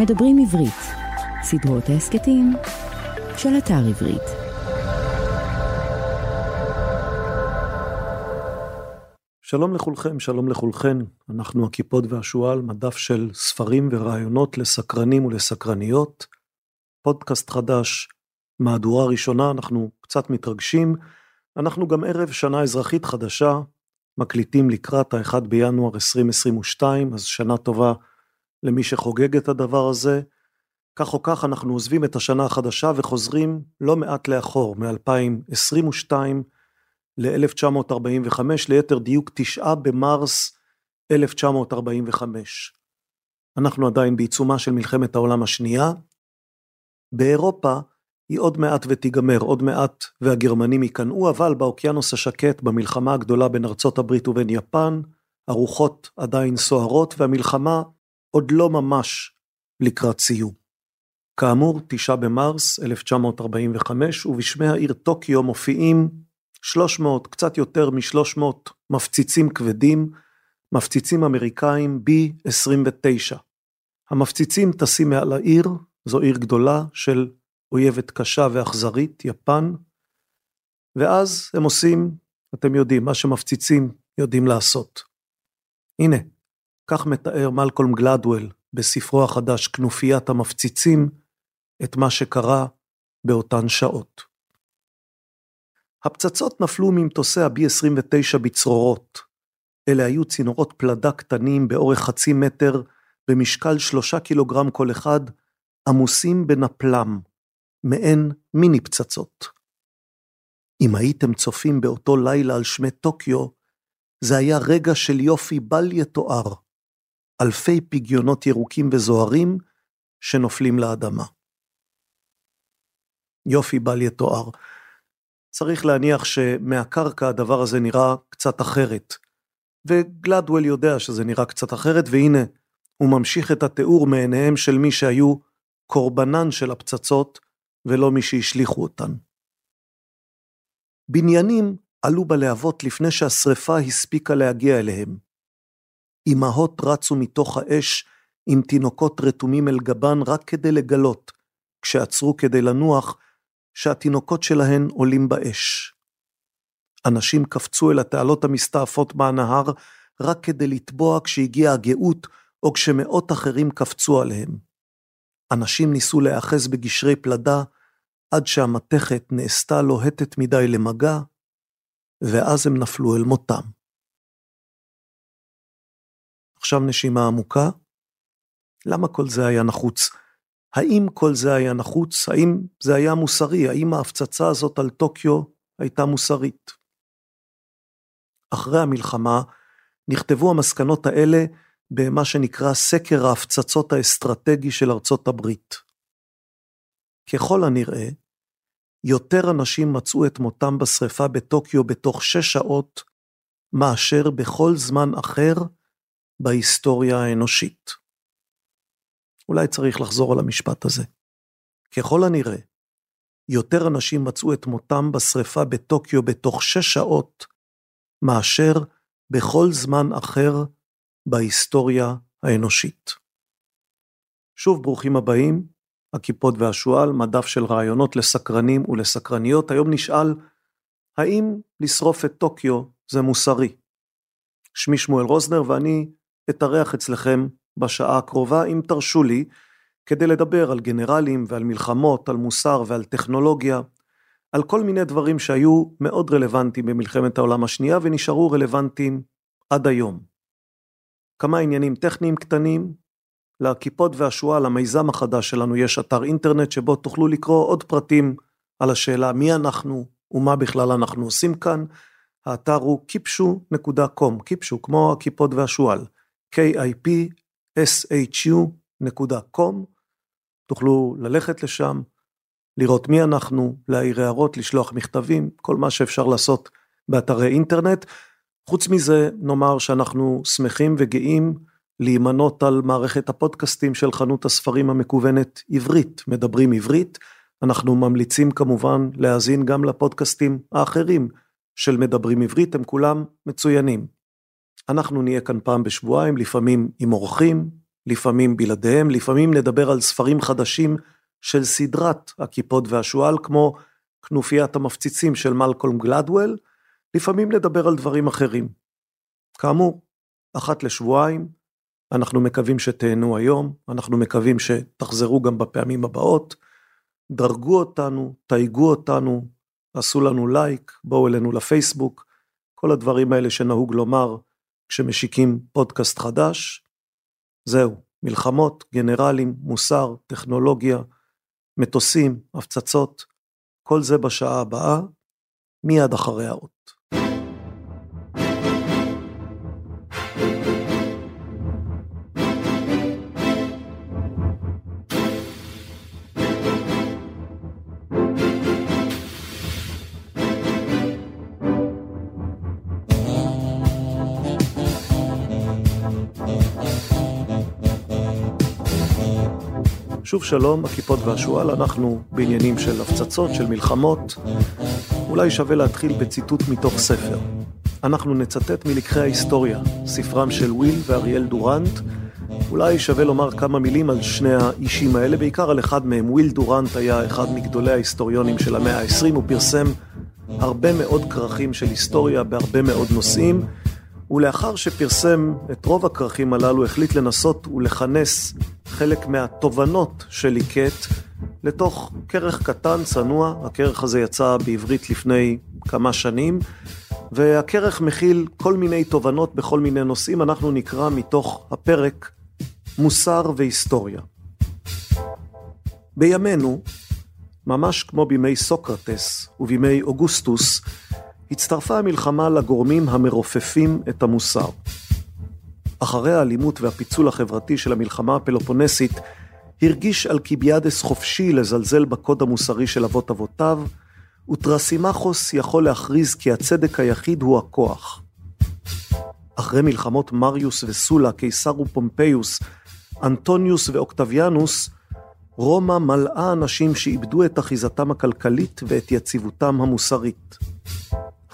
מדברים עברית, סדרות ההסכתים של אתר עברית. שלום לכולכם, שלום לכולכן, אנחנו הקיפוד והשועל, מדף של ספרים ורעיונות לסקרנים ולסקרניות. פודקאסט חדש, מהדורה ראשונה, אנחנו קצת מתרגשים. אנחנו גם ערב שנה אזרחית חדשה, מקליטים לקראת ה-1 בינואר 2022, אז שנה טובה למי שחוגג את הדבר הזה. כך או כך אנחנו עוזבים את השנה החדשה וחוזרים לא מעט לאחור, מ-2022 ל-1945, ליתר דיוק 9 במרס 1945. אנחנו עדיין בעיצומה של מלחמת העולם השנייה. באירופה היא עוד מעט ותיגמר, עוד מעט והגרמנים ייכנעו, אבל באוקיינוס השקט, במלחמה הגדולה בין ארצות הברית ובין יפן, הרוחות עדיין סוערות והמלחמה עוד לא ממש לקראת סיום. כאמור, תשעה במרס 1945, ובשמי העיר טוקיו מופיעים 300, קצת יותר מ-300 מפציצים כבדים, מפציצים אמריקאים B-29. המפציצים טסים מעל העיר, זו עיר גדולה של אויבת קשה ואכזרית, יפן, ואז הם עושים, אתם יודעים, מה שמפציצים יודעים לעשות. הנה, כך מתאר מלקולם גלדוול בספרו החדש כנופיית המפציצים את מה שקרה באותן שעות. הפצצות נפלו ממטוסי ה-B-29 בצרורות. אלה היו צינורות פלדה קטנים באורך חצי מטר, במשקל שלושה קילוגרם כל אחד, עמוסים בנפלם, מעין מיני פצצות. אם הייתם צופים באותו לילה על שמי טוקיו, זה היה רגע של יופי בל יתואר. אלפי פגיונות ירוקים וזוהרים שנופלים לאדמה. יופי בל יתואר. צריך להניח שמהקרקע הדבר הזה נראה קצת אחרת. וגלדוול יודע שזה נראה קצת אחרת, והנה, הוא ממשיך את התיאור מעיניהם של מי שהיו קורבנן של הפצצות, ולא מי שהשליכו אותן. בניינים עלו בלהבות לפני שהשרפה הספיקה להגיע אליהם. אמהות רצו מתוך האש עם תינוקות רתומים אל גבן רק כדי לגלות, כשעצרו כדי לנוח, שהתינוקות שלהן עולים באש. אנשים קפצו אל התעלות המסתעפות מהנהר רק כדי לטבוע כשהגיעה הגאות או כשמאות אחרים קפצו עליהם. אנשים ניסו להיאחז בגשרי פלדה עד שהמתכת נעשתה לוהטת מדי למגע, ואז הם נפלו אל מותם. עכשיו נשימה עמוקה. למה כל זה היה נחוץ? האם כל זה היה נחוץ? האם זה היה מוסרי? האם ההפצצה הזאת על טוקיו הייתה מוסרית? אחרי המלחמה נכתבו המסקנות האלה במה שנקרא סקר ההפצצות האסטרטגי של ארצות הברית. ככל הנראה, יותר אנשים מצאו את מותם בשרפה בטוקיו בתוך שש שעות מאשר בכל זמן אחר בהיסטוריה האנושית. אולי צריך לחזור על המשפט הזה. ככל הנראה, יותר אנשים מצאו את מותם בשרפה בטוקיו בתוך שש שעות, מאשר בכל זמן אחר בהיסטוריה האנושית. שוב ברוכים הבאים, הקיפוד והשועל, מדף של רעיונות לסקרנים ולסקרניות. היום נשאל, האם לשרוף את טוקיו זה מוסרי? שמי שמואל רוזנר ואני אתארח אצלכם בשעה הקרובה, אם תרשו לי, כדי לדבר על גנרלים ועל מלחמות, על מוסר ועל טכנולוגיה, על כל מיני דברים שהיו מאוד רלוונטיים במלחמת העולם השנייה ונשארו רלוונטיים עד היום. כמה עניינים טכניים קטנים, לכיפות והשועל, המיזם החדש שלנו, יש אתר אינטרנט שבו תוכלו לקרוא עוד פרטים על השאלה מי אנחנו ומה בכלל אנחנו עושים כאן. האתר הוא kipshu.com, קיפשו כמו הכיפות והשועל, k-i-p-s-h-u.com, תוכלו ללכת לשם, לראות מי אנחנו, להעיר הערות, לשלוח מכתבים, כל מה שאפשר לעשות באתרי אינטרנט. חוץ מזה, נאמר שאנחנו שמחים וגאים להימנות על מערכת הפודקאסטים של חנות הספרים המקוונת עברית, מדברים עברית. אנחנו ממליצים כמובן להאזין גם לפודקאסטים האחרים של מדברים עברית, הם כולם מצוינים. אנחנו נהיה כאן פעם בשבועיים, לפעמים עם אורחים, לפעמים בלעדיהם, לפעמים נדבר על ספרים חדשים של סדרת הקיפוד והשועל, כמו כנופיית המפציצים של מלקולם גלדוול, לפעמים נדבר על דברים אחרים. כאמור, אחת לשבועיים, אנחנו מקווים שתהנו היום, אנחנו מקווים שתחזרו גם בפעמים הבאות. דרגו אותנו, תייגו אותנו, עשו לנו לייק, בואו אלינו לפייסבוק, כל הדברים האלה שנהוג לומר כשמשיקים פודקאסט חדש. זהו, מלחמות, גנרלים, מוסר, טכנולוגיה, מטוסים, הפצצות, כל זה בשעה הבאה, מיד אחרי האות. שוב שלום, הקיפוד והשועל, אנחנו בעניינים של הפצצות, של מלחמות. אולי שווה להתחיל בציטוט מתוך ספר. אנחנו נצטט מלקחי ההיסטוריה, ספרם של וויל ואריאל דורנט. אולי שווה לומר כמה מילים על שני האישים האלה, בעיקר על אחד מהם. וויל דורנט היה אחד מגדולי ההיסטוריונים של המאה ה-20, הוא פרסם הרבה מאוד כרכים של היסטוריה בהרבה מאוד נושאים. ולאחר שפרסם את רוב הכרכים הללו, החליט לנסות ולכנס חלק מהתובנות של ליקט לתוך כרך קטן, צנוע. הכרך הזה יצא בעברית לפני כמה שנים, והכרך מכיל כל מיני תובנות בכל מיני נושאים. אנחנו נקרא מתוך הפרק מוסר והיסטוריה. בימינו, ממש כמו בימי סוקרטס ובימי אוגוסטוס, הצטרפה המלחמה לגורמים המרופפים את המוסר. אחרי האלימות והפיצול החברתי של המלחמה הפלופונסית, הרגיש אלקיביאדס חופשי לזלזל בקוד המוסרי של אבות אבותיו, וטרסימכוס יכול להכריז כי הצדק היחיד הוא הכוח. אחרי מלחמות מריוס וסולה, קיסר ופומפיוס, אנטוניוס ואוקטביאנוס, רומא מלאה אנשים שאיבדו את אחיזתם הכלכלית ואת יציבותם המוסרית.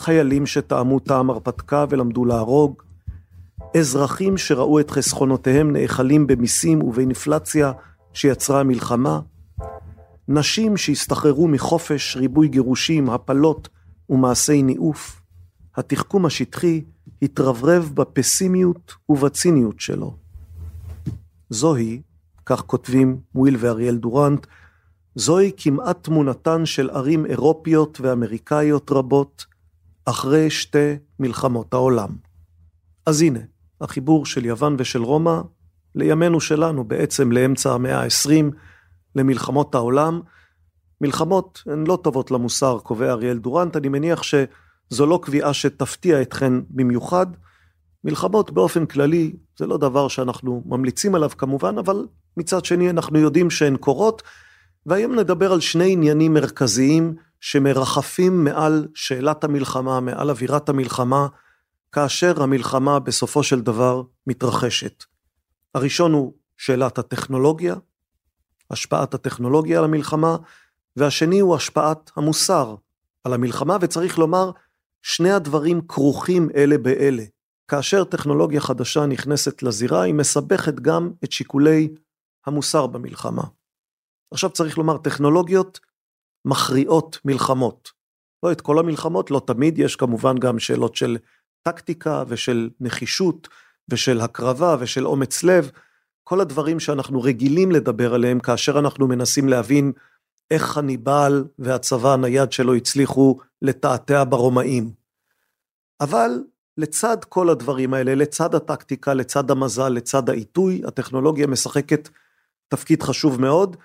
חיילים שטעמו טעם הרפתקה ולמדו להרוג, אזרחים שראו את חסכונותיהם נאכלים במיסים ובאינפלציה שיצרה המלחמה, נשים שהסתחררו מחופש, ריבוי גירושים, הפלות ומעשי ניאוף, התחכום השטחי התרברב בפסימיות ובציניות שלו. זוהי, כך כותבים וויל ואריאל דורנט, זוהי כמעט תמונתן של ערים אירופיות ואמריקאיות רבות אחרי שתי מלחמות העולם. אז הנה, החיבור של יוון ושל רומא לימינו שלנו, בעצם לאמצע המאה ה-20, למלחמות העולם. מלחמות הן לא טובות למוסר, קובע אריאל דורנט, אני מניח שזו לא קביעה שתפתיע אתכן במיוחד. מלחמות באופן כללי זה לא דבר שאנחנו ממליצים עליו כמובן, אבל מצד שני אנחנו יודעים שהן קורות, והיום נדבר על שני עניינים מרכזיים שמרחפים מעל שאלת המלחמה, מעל אווירת המלחמה, כאשר המלחמה בסופו של דבר מתרחשת. הראשון הוא שאלת הטכנולוגיה, השפעת הטכנולוגיה על המלחמה, והשני הוא השפעת המוסר על המלחמה, וצריך לומר, שני הדברים כרוכים אלה באלה. כאשר טכנולוגיה חדשה נכנסת לזירה, היא מסבכת גם את שיקולי המוסר במלחמה. עכשיו צריך לומר, טכנולוגיות מכריעות מלחמות. לא את כל המלחמות, לא תמיד, יש כמובן גם שאלות של טקטיקה ושל נחישות ושל הקרבה ושל אומץ לב, כל הדברים שאנחנו רגילים לדבר עליהם כאשר אנחנו מנסים להבין איך חניבעל והצבא הנייד שלו הצליחו לתעתע ברומאים. אבל לצד כל הדברים האלה, לצד הטקטיקה, לצד המזל, לצד העיתוי, הטכנולוגיה משחקת תפקיד חשוב מאוד.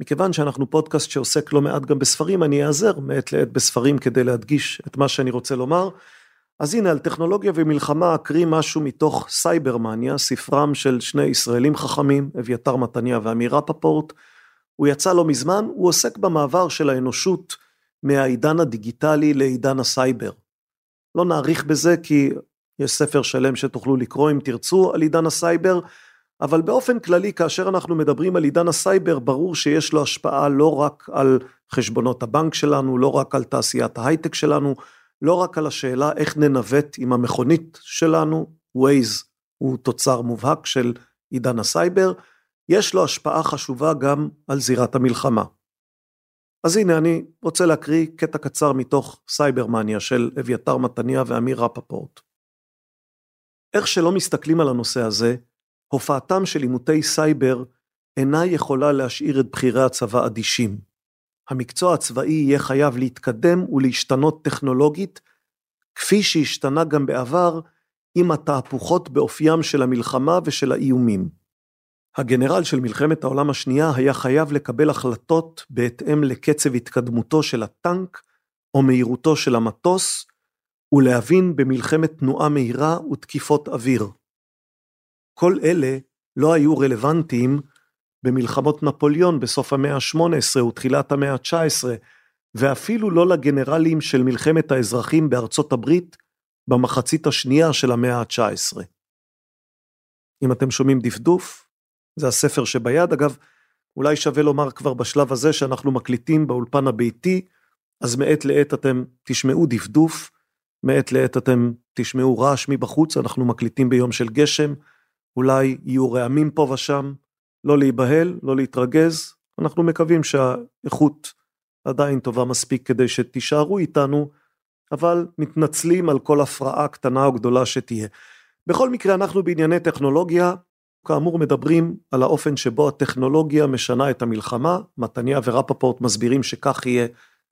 מכיוון שאנחנו פודקאסט שעוסק לא מעט גם בספרים, אני אעזר מעת לעת בספרים כדי להדגיש את מה שאני רוצה לומר. אז הנה, על טכנולוגיה ומלחמה אקריא משהו מתוך סייברמניה, ספרם של שני ישראלים חכמים, אביתר מתניה ואמיר רפפורט. הוא יצא לא מזמן, הוא עוסק במעבר של האנושות מהעידן הדיגיטלי לעידן הסייבר. לא נאריך בזה כי יש ספר שלם שתוכלו לקרוא אם תרצו על עידן הסייבר, אבל באופן כללי כאשר אנחנו מדברים על עידן הסייבר ברור שיש לו השפעה לא רק על חשבונות הבנק שלנו, לא רק על תעשיית ההייטק שלנו, לא רק על השאלה איך ננווט עם המכונית שלנו, Waze הוא תוצר מובהק של עידן הסייבר, יש לו השפעה חשובה גם על זירת המלחמה. אז הנה אני רוצה להקריא קטע קצר מתוך סייברמניה של אביתר מתניה ואמיר רפפורט. איך שלא מסתכלים על הנושא הזה, הופעתם של עימותי סייבר אינה יכולה להשאיר את בכירי הצבא אדישים. המקצוע הצבאי יהיה חייב להתקדם ולהשתנות טכנולוגית, כפי שהשתנה גם בעבר עם התהפוכות באופיים של המלחמה ושל האיומים. הגנרל של מלחמת העולם השנייה היה חייב לקבל החלטות בהתאם לקצב התקדמותו של הטנק או מהירותו של המטוס, ולהבין במלחמת תנועה מהירה ותקיפות אוויר. כל אלה לא היו רלוונטיים במלחמות נפוליאון בסוף המאה ה-18 ותחילת המאה ה-19, ואפילו לא לגנרלים של מלחמת האזרחים בארצות הברית במחצית השנייה של המאה ה-19. אם אתם שומעים דפדוף, זה הספר שביד. אגב, אולי שווה לומר כבר בשלב הזה שאנחנו מקליטים באולפן הביתי, אז מעת לעת אתם תשמעו דפדוף, מעת לעת אתם תשמעו רעש מבחוץ, אנחנו מקליטים ביום של גשם, אולי יהיו רעמים פה ושם, לא להיבהל, לא להתרגז, אנחנו מקווים שהאיכות עדיין טובה מספיק כדי שתישארו איתנו, אבל מתנצלים על כל הפרעה קטנה או גדולה שתהיה. בכל מקרה אנחנו בענייני טכנולוגיה, כאמור מדברים על האופן שבו הטכנולוגיה משנה את המלחמה, מתניה ורפפורט מסבירים שכך יהיה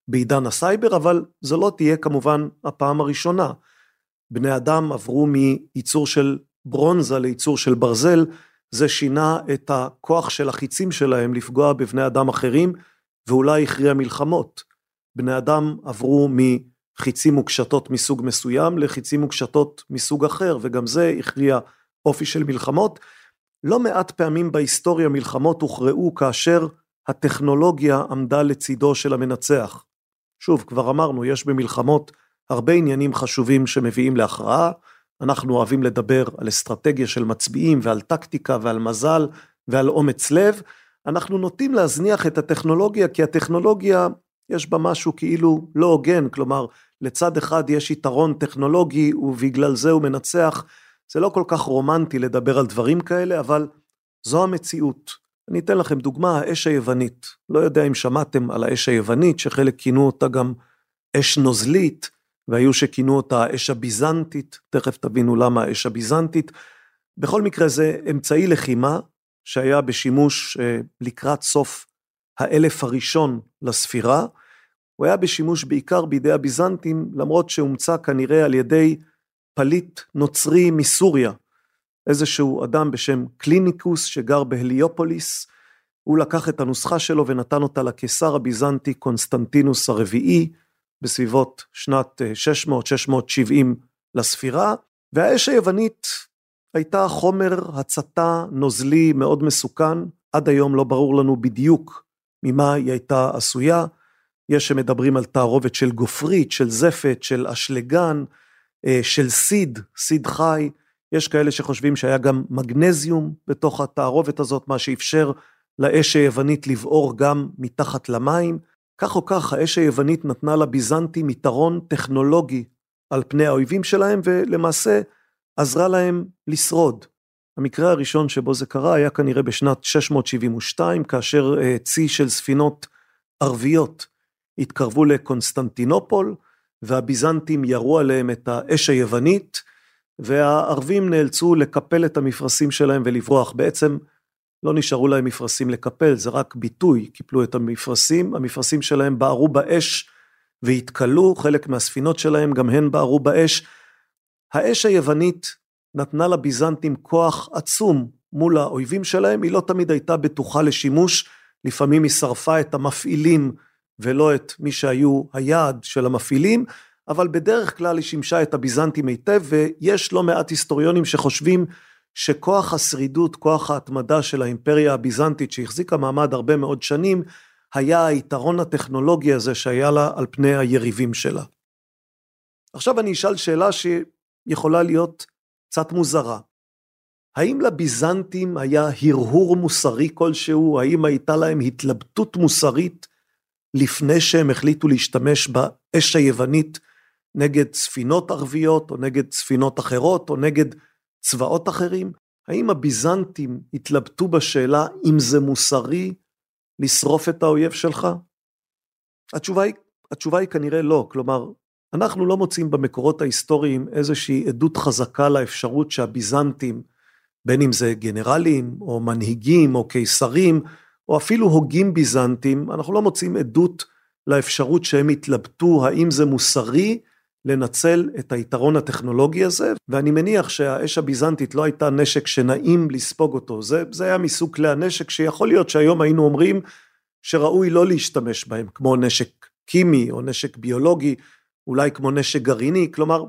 בעידן הסייבר, אבל זו לא תהיה כמובן הפעם הראשונה. בני אדם עברו מייצור של ברונזה לייצור של ברזל, זה שינה את הכוח של החיצים שלהם לפגוע בבני אדם אחרים, ואולי הכריע מלחמות. בני אדם עברו מחיצים וקשתות מסוג מסוים לחיצים וקשתות מסוג אחר, וגם זה הכריע אופי של מלחמות. לא מעט פעמים בהיסטוריה מלחמות הוכרעו כאשר הטכנולוגיה עמדה לצידו של המנצח. שוב, כבר אמרנו, יש במלחמות הרבה עניינים חשובים שמביאים להכרעה, אנחנו אוהבים לדבר על אסטרטגיה של מצביעים ועל טקטיקה ועל מזל ועל אומץ לב, אנחנו נוטים להזניח את הטכנולוגיה כי הטכנולוגיה יש בה משהו כאילו לא הוגן, כלומר לצד אחד יש יתרון טכנולוגי ובגלל זה הוא מנצח, זה לא כל כך רומנטי לדבר על דברים כאלה, אבל זו המציאות. אני אתן לכם דוגמה, האש היוונית. לא יודע אם שמעתם על האש היוונית, שחלק כינו אותה גם אש נוזלית, והיו שכינו אותה האש הביזנטית, תכף תבינו למה האש הביזנטית. בכל מקרה זה אמצעי לחימה שהיה בשימוש אה, לקראת סוף האלף הראשון לספירה. הוא היה בשימוש בעיקר בידי הביזנטים, למרות שהומצא כנראה על ידי פליט נוצרי מסוריה, איזשהו אדם בשם קליניקוס שגר בהליופוליס, הוא לקח את הנוסחה שלו ונתן אותה לקיסר הביזנטי קונסטנטינוס הרביעי, בסביבות שנת 600-670 אה, לספירה, והאש היוונית הייתה חומר הצתה נוזלי מאוד מסוכן, עד היום לא ברור לנו בדיוק ממה היא הייתה עשויה, יש שמדברים על תערובת של גופרית, של זפת, של אשלגן, אה, של סיד, סיד חי, יש כאלה שחושבים שהיה גם מגנזיום בתוך התערובת הזאת, מה שאפשר לאש היוונית לבעור גם מתחת למים. כך או כך, האש היוונית נתנה לביזנטים יתרון טכנולוגי על פני האויבים שלהם, ולמעשה עזרה להם לשרוד. המקרה הראשון שבו זה קרה היה כנראה בשנת 672, כאשר אה, צי של ספינות ערביות התקרבו לקונסטנטינופול, והביזנטים ירו עליהם את האש היוונית, והערבים נאלצו לקפל את המפרשים שלהם ולברוח. בעצם לא נשארו להם מפרשים לקפל, זה רק ביטוי, קיפלו את המפרשים, המפרשים שלהם בערו באש והתכלו, חלק מהספינות שלהם גם הן בערו באש. האש היוונית נתנה לביזנטים כוח עצום מול האויבים שלהם, היא לא תמיד הייתה בטוחה לשימוש, לפעמים היא שרפה את המפעילים ולא את מי שהיו היעד של המפעילים, אבל בדרך כלל היא שימשה את הביזנטים היטב, ויש לא מעט היסטוריונים שחושבים שכוח השרידות, כוח ההתמדה של האימפריה הביזנטית שהחזיקה מעמד הרבה מאוד שנים, היה היתרון הטכנולוגי הזה שהיה לה על פני היריבים שלה. עכשיו אני אשאל שאלה שיכולה להיות קצת מוזרה. האם לביזנטים היה הרהור מוסרי כלשהו? האם הייתה להם התלבטות מוסרית לפני שהם החליטו להשתמש באש היוונית נגד ספינות ערביות או נגד ספינות אחרות או נגד צבאות אחרים? האם הביזנטים התלבטו בשאלה אם זה מוסרי לשרוף את האויב שלך? התשובה היא, התשובה היא כנראה לא, כלומר, אנחנו לא מוצאים במקורות ההיסטוריים איזושהי עדות חזקה לאפשרות שהביזנטים, בין אם זה גנרלים או מנהיגים או קיסרים, או אפילו הוגים ביזנטים, אנחנו לא מוצאים עדות לאפשרות שהם התלבטו האם זה מוסרי לנצל את היתרון הטכנולוגי הזה, ואני מניח שהאש הביזנטית לא הייתה נשק שנעים לספוג אותו, זה, זה היה מסוג כלי הנשק שיכול להיות שהיום היינו אומרים שראוי לא להשתמש בהם, כמו נשק קימי או נשק ביולוגי, אולי כמו נשק גרעיני, כלומר,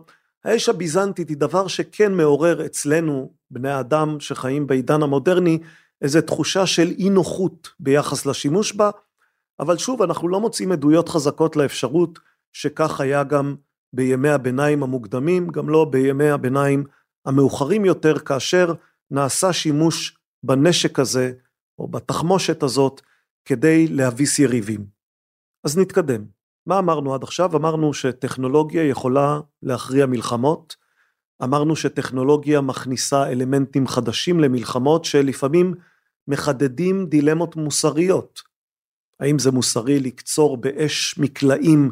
האש הביזנטית היא דבר שכן מעורר אצלנו, בני האדם שחיים בעידן המודרני, איזו תחושה של אי נוחות ביחס לשימוש בה, אבל שוב, אנחנו לא מוצאים עדויות חזקות לאפשרות שכך היה גם בימי הביניים המוקדמים, גם לא בימי הביניים המאוחרים יותר, כאשר נעשה שימוש בנשק הזה, או בתחמושת הזאת, כדי להביס יריבים. אז נתקדם. מה אמרנו עד עכשיו? אמרנו שטכנולוגיה יכולה להכריע מלחמות, אמרנו שטכנולוגיה מכניסה אלמנטים חדשים למלחמות שלפעמים מחדדים דילמות מוסריות. האם זה מוסרי לקצור באש מקלעים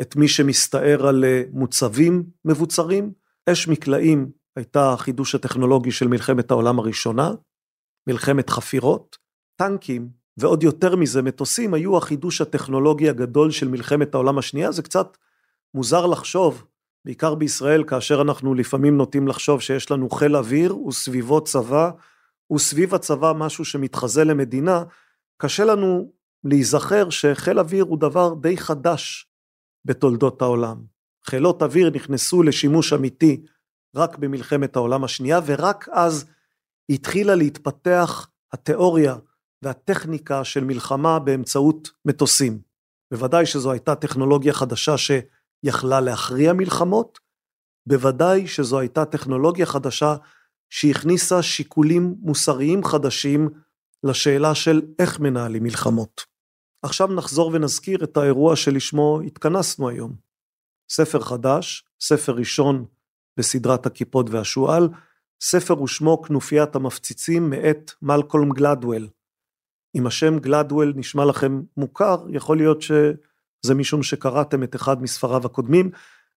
את מי שמסתער על אה, מוצבים מבוצרים? אש מקלעים הייתה החידוש הטכנולוגי של מלחמת העולם הראשונה, מלחמת חפירות, טנקים ועוד יותר מזה מטוסים היו החידוש הטכנולוגי הגדול של מלחמת העולם השנייה, זה קצת מוזר לחשוב, בעיקר בישראל כאשר אנחנו לפעמים נוטים לחשוב שיש לנו חיל אוויר וסביבו צבא וסביב הצבא משהו שמתחזה למדינה, קשה לנו להיזכר שחיל אוויר הוא דבר די חדש בתולדות העולם. חילות אוויר נכנסו לשימוש אמיתי רק במלחמת העולם השנייה ורק אז התחילה להתפתח התיאוריה והטכניקה של מלחמה באמצעות מטוסים. בוודאי שזו הייתה טכנולוגיה חדשה שיכלה להכריע מלחמות, בוודאי שזו הייתה טכנולוגיה חדשה שהכניסה שיקולים מוסריים חדשים לשאלה של איך מנהלים מלחמות. עכשיו נחזור ונזכיר את האירוע שלשמו התכנסנו היום. ספר חדש, ספר ראשון בסדרת הכיפות והשועל, ספר ושמו כנופיית המפציצים מאת מלקולם גלדוול. אם השם גלדוול נשמע לכם מוכר, יכול להיות שזה משום שקראתם את אחד מספריו הקודמים.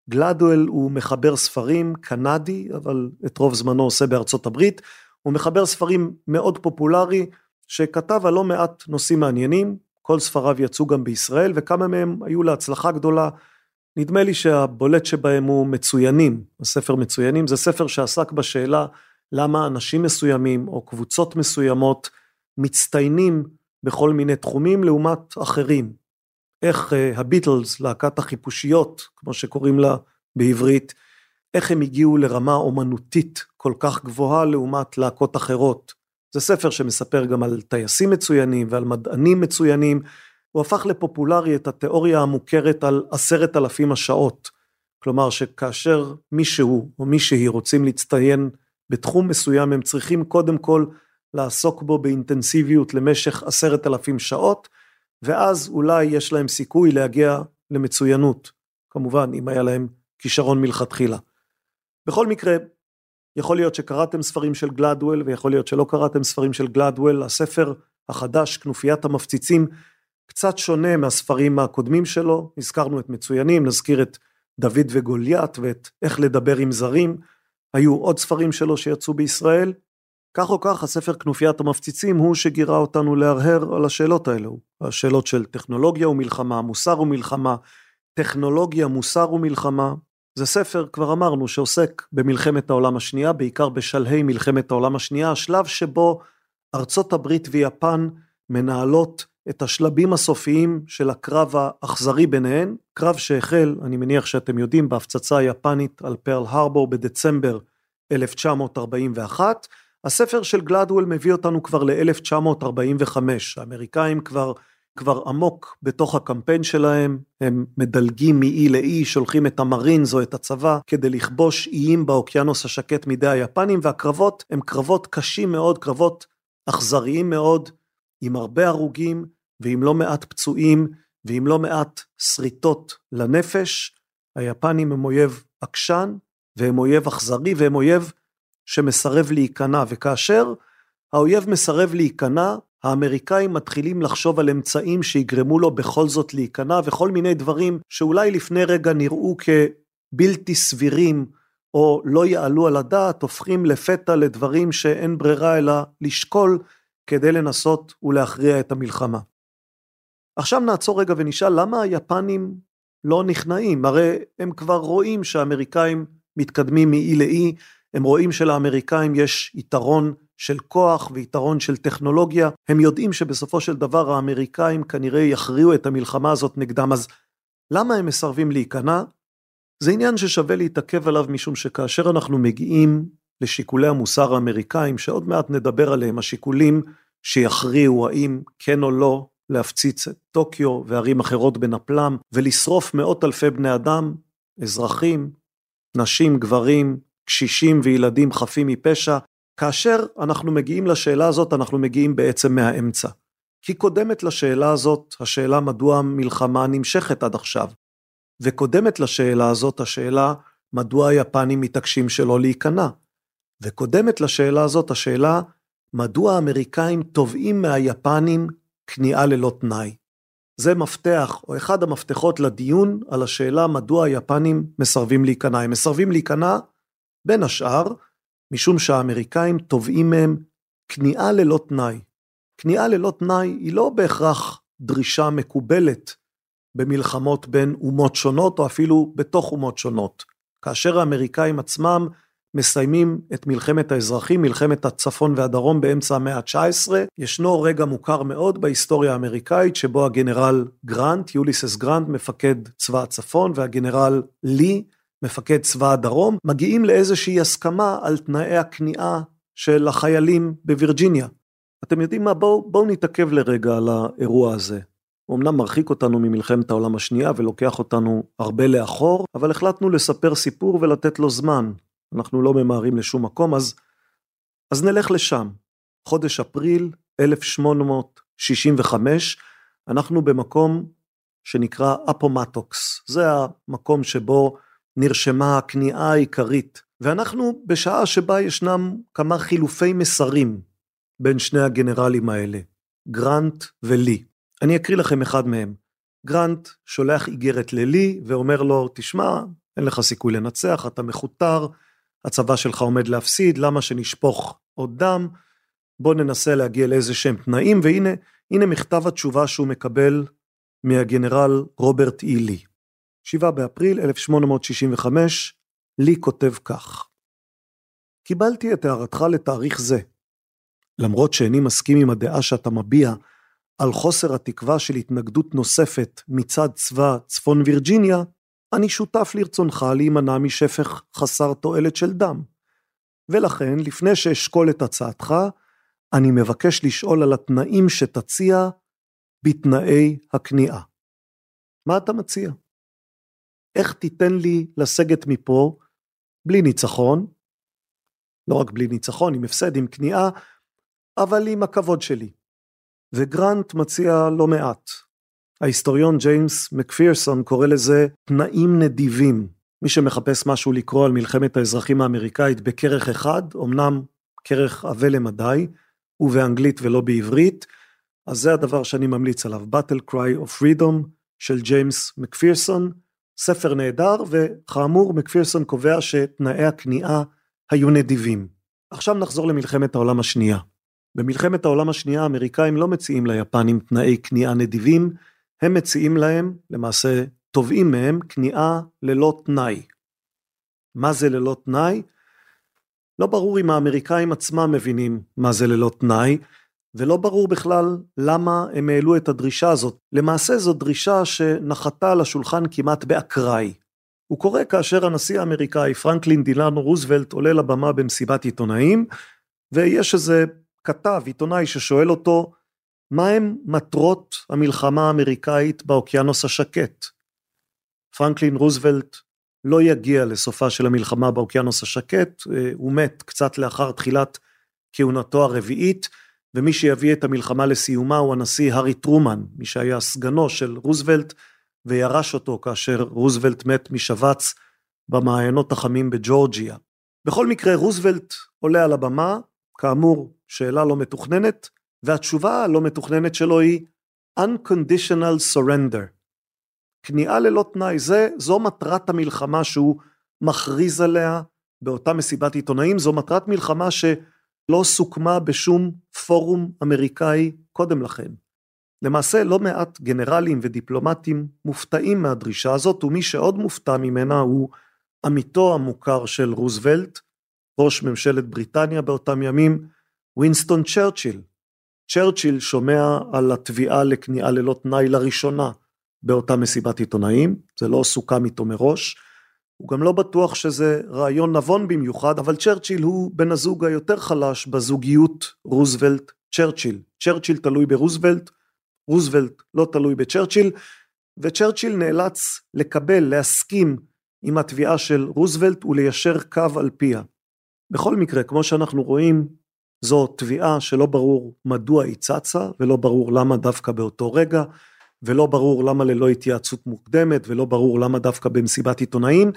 גלדוול הוא מחבר ספרים קנדי, אבל את רוב זמנו עושה בארצות הברית. הוא מחבר ספרים מאוד פופולרי, שכתב על לא מעט נושאים מעניינים, כל ספריו יצאו גם בישראל, וכמה מהם היו להצלחה גדולה. נדמה לי שהבולט שבהם הוא מצוינים, הספר מצוינים, זה ספר שעסק בשאלה למה אנשים מסוימים או קבוצות מסוימות מצטיינים בכל מיני תחומים לעומת אחרים. איך uh, הביטלס, להקת החיפושיות, כמו שקוראים לה בעברית, איך הם הגיעו לרמה אומנותית כל כך גבוהה לעומת להקות אחרות. זה ספר שמספר גם על טייסים מצוינים ועל מדענים מצוינים. הוא הפך לפופולרי את התיאוריה המוכרת על עשרת אלפים השעות. כלומר שכאשר מישהו או מישהי רוצים להצטיין בתחום מסוים הם צריכים קודם כל לעסוק בו באינטנסיביות למשך עשרת אלפים שעות, ואז אולי יש להם סיכוי להגיע למצוינות, כמובן אם היה להם כישרון מלכתחילה. בכל מקרה, יכול להיות שקראתם ספרים של גלדוול ויכול להיות שלא קראתם ספרים של גלדוול, הספר החדש, כנופיית המפציצים, קצת שונה מהספרים הקודמים שלו, הזכרנו את מצוינים, נזכיר את דוד וגוליית ואת איך לדבר עם זרים, היו עוד ספרים שלו שיצאו בישראל, כך או כך הספר כנופיית המפציצים הוא שגירה אותנו להרהר על השאלות האלו, השאלות של טכנולוגיה ומלחמה, מוסר ומלחמה, טכנולוגיה, מוסר ומלחמה, זה ספר, כבר אמרנו, שעוסק במלחמת העולם השנייה, בעיקר בשלהי מלחמת העולם השנייה, השלב שבו ארצות הברית ויפן מנהלות את השלבים הסופיים של הקרב האכזרי ביניהן, קרב שהחל, אני מניח שאתם יודעים, בהפצצה היפנית על פרל הרבור בדצמבר 1941, הספר של גלדוול מביא אותנו כבר ל-1945, האמריקאים כבר, כבר עמוק בתוך הקמפיין שלהם, הם מדלגים מאי לאי, שולחים את המרינס או את הצבא כדי לכבוש איים באוקיינוס השקט מידי היפנים, והקרבות הם קרבות קשים מאוד, קרבות אכזריים מאוד, עם הרבה הרוגים ועם לא מעט פצועים ועם לא מעט שריטות לנפש. היפנים הם אויב עקשן והם אויב אכזרי והם אויב שמסרב להיכנע, וכאשר האויב מסרב להיכנע, האמריקאים מתחילים לחשוב על אמצעים שיגרמו לו בכל זאת להיכנע, וכל מיני דברים שאולי לפני רגע נראו כבלתי סבירים, או לא יעלו על הדעת, הופכים לפתע לדברים שאין ברירה אלא לשקול כדי לנסות ולהכריע את המלחמה. עכשיו נעצור רגע ונשאל למה היפנים לא נכנעים? הרי הם כבר רואים שהאמריקאים מתקדמים מאי לאי, הם רואים שלאמריקאים יש יתרון של כוח ויתרון של טכנולוגיה, הם יודעים שבסופו של דבר האמריקאים כנראה יכריעו את המלחמה הזאת נגדם, אז למה הם מסרבים להיכנע? זה עניין ששווה להתעכב עליו משום שכאשר אנחנו מגיעים לשיקולי המוסר האמריקאים, שעוד מעט נדבר עליהם, השיקולים שיכריעו האם כן או לא להפציץ את טוקיו וערים אחרות בנפלם, ולשרוף מאות אלפי בני אדם, אזרחים, נשים, גברים, קשישים וילדים חפים מפשע, כאשר אנחנו מגיעים לשאלה הזאת, אנחנו מגיעים בעצם מהאמצע. כי קודמת לשאלה הזאת, השאלה מדוע המלחמה נמשכת עד עכשיו. וקודמת לשאלה הזאת, השאלה מדוע היפנים מתעקשים שלא להיכנע. וקודמת לשאלה הזאת, השאלה מדוע האמריקאים תובעים מהיפנים כניעה ללא תנאי. זה מפתח, או אחד המפתחות לדיון על השאלה מדוע היפנים מסרבים להיכנע. הם מסרבים להיכנע, בין השאר, משום שהאמריקאים תובעים מהם כניעה ללא תנאי. כניעה ללא תנאי היא לא בהכרח דרישה מקובלת במלחמות בין אומות שונות או אפילו בתוך אומות שונות. כאשר האמריקאים עצמם מסיימים את מלחמת האזרחים, מלחמת הצפון והדרום באמצע המאה ה-19, ישנו רגע מוכר מאוד בהיסטוריה האמריקאית שבו הגנרל גרנט, יוליסס גרנט, מפקד צבא הצפון, והגנרל לי, מפקד צבא הדרום, מגיעים לאיזושהי הסכמה על תנאי הכניעה של החיילים בווירג'יניה. אתם יודעים מה? בואו בוא נתעכב לרגע על האירוע הזה. הוא אמנם מרחיק אותנו ממלחמת העולם השנייה ולוקח אותנו הרבה לאחור, אבל החלטנו לספר סיפור ולתת לו זמן. אנחנו לא ממהרים לשום מקום, אז, אז נלך לשם. חודש אפריל 1865, אנחנו במקום שנקרא אפומטוקס. זה המקום שבו נרשמה הכניעה העיקרית, ואנחנו בשעה שבה ישנם כמה חילופי מסרים בין שני הגנרלים האלה, גרנט ולי. אני אקריא לכם אחד מהם. גרנט שולח איגרת ללי ואומר לו, תשמע, אין לך סיכוי לנצח, אתה מכותר, הצבא שלך עומד להפסיד, למה שנשפוך עוד דם? בוא ננסה להגיע לאיזה שהם תנאים, והנה, הנה מכתב התשובה שהוא מקבל מהגנרל רוברט אילי. 7 באפריל 1865, לי כותב כך: קיבלתי את הערתך לתאריך זה. למרות שאיני מסכים עם הדעה שאתה מביע על חוסר התקווה של התנגדות נוספת מצד צבא צפון וירג'יניה, אני שותף לרצונך להימנע משפך חסר תועלת של דם. ולכן, לפני שאשקול את הצעתך, אני מבקש לשאול על התנאים שתציע בתנאי הכניעה. מה אתה מציע? איך תיתן לי לסגת מפה בלי ניצחון, לא רק בלי ניצחון, עם הפסד, עם כניעה, אבל עם הכבוד שלי. וגרנט מציע לא מעט. ההיסטוריון ג'יימס מקפירסון קורא לזה תנאים נדיבים. מי שמחפש משהו לקרוא על מלחמת האזרחים האמריקאית בכרך אחד, אמנם כרך עבה למדי, ובאנגלית ולא בעברית, אז זה הדבר שאני ממליץ עליו, Battle Cry of Freedom של ג'יימס מקפירסון, ספר נהדר, וכאמור מקפירסון קובע שתנאי הכניעה היו נדיבים. עכשיו נחזור למלחמת העולם השנייה. במלחמת העולם השנייה האמריקאים לא מציעים ליפנים תנאי כניעה נדיבים, הם מציעים להם, למעשה תובעים מהם, כניעה ללא תנאי. מה זה ללא תנאי? לא ברור אם האמריקאים עצמם מבינים מה זה ללא תנאי, ולא ברור בכלל למה הם העלו את הדרישה הזאת. למעשה זו דרישה שנחתה על השולחן כמעט באקראי. הוא קורה כאשר הנשיא האמריקאי פרנקלין דילנו רוזוולט עולה לבמה במסיבת עיתונאים, ויש איזה כתב, עיתונאי, ששואל אותו, מהם מטרות המלחמה האמריקאית באוקיינוס השקט? פרנקלין רוזוולט לא יגיע לסופה של המלחמה באוקיינוס השקט, אה, הוא מת קצת לאחר תחילת כהונתו הרביעית, ומי שיביא את המלחמה לסיומה הוא הנשיא הארי טרומן, מי שהיה סגנו של רוזוולט, וירש אותו כאשר רוזוולט מת משבץ במעיינות החמים בג'ורג'יה. בכל מקרה רוזוולט עולה על הבמה, כאמור, שאלה לא מתוכננת, והתשובה הלא מתוכננת שלו היא Unconditional Surrender. כניעה ללא תנאי, זה, זו מטרת המלחמה שהוא מכריז עליה באותה מסיבת עיתונאים, זו מטרת מלחמה שלא סוכמה בשום פורום אמריקאי קודם לכן. למעשה לא מעט גנרלים ודיפלומטים מופתעים מהדרישה הזאת, ומי שעוד מופתע ממנה הוא עמיתו המוכר של רוזוולט, ראש ממשלת בריטניה באותם ימים, וינסטון צ'רצ'יל. צ'רצ'יל שומע על התביעה לכניעה ללא תנאי לראשונה באותה מסיבת עיתונאים, זה לא סוכם איתו מראש, הוא גם לא בטוח שזה רעיון נבון במיוחד, אבל צ'רצ'יל הוא בן הזוג היותר חלש בזוגיות רוזוולט-צ'רצ'יל. צ'רצ'יל תלוי ברוזוולט, רוזוולט לא תלוי בצ'רצ'יל, וצ'רצ'יל נאלץ לקבל, להסכים עם התביעה של רוזוולט וליישר קו על פיה. בכל מקרה, כמו שאנחנו רואים, זו תביעה שלא ברור מדוע היא צצה, ולא ברור למה דווקא באותו רגע, ולא ברור למה ללא התייעצות מוקדמת, ולא ברור למה דווקא במסיבת עיתונאים,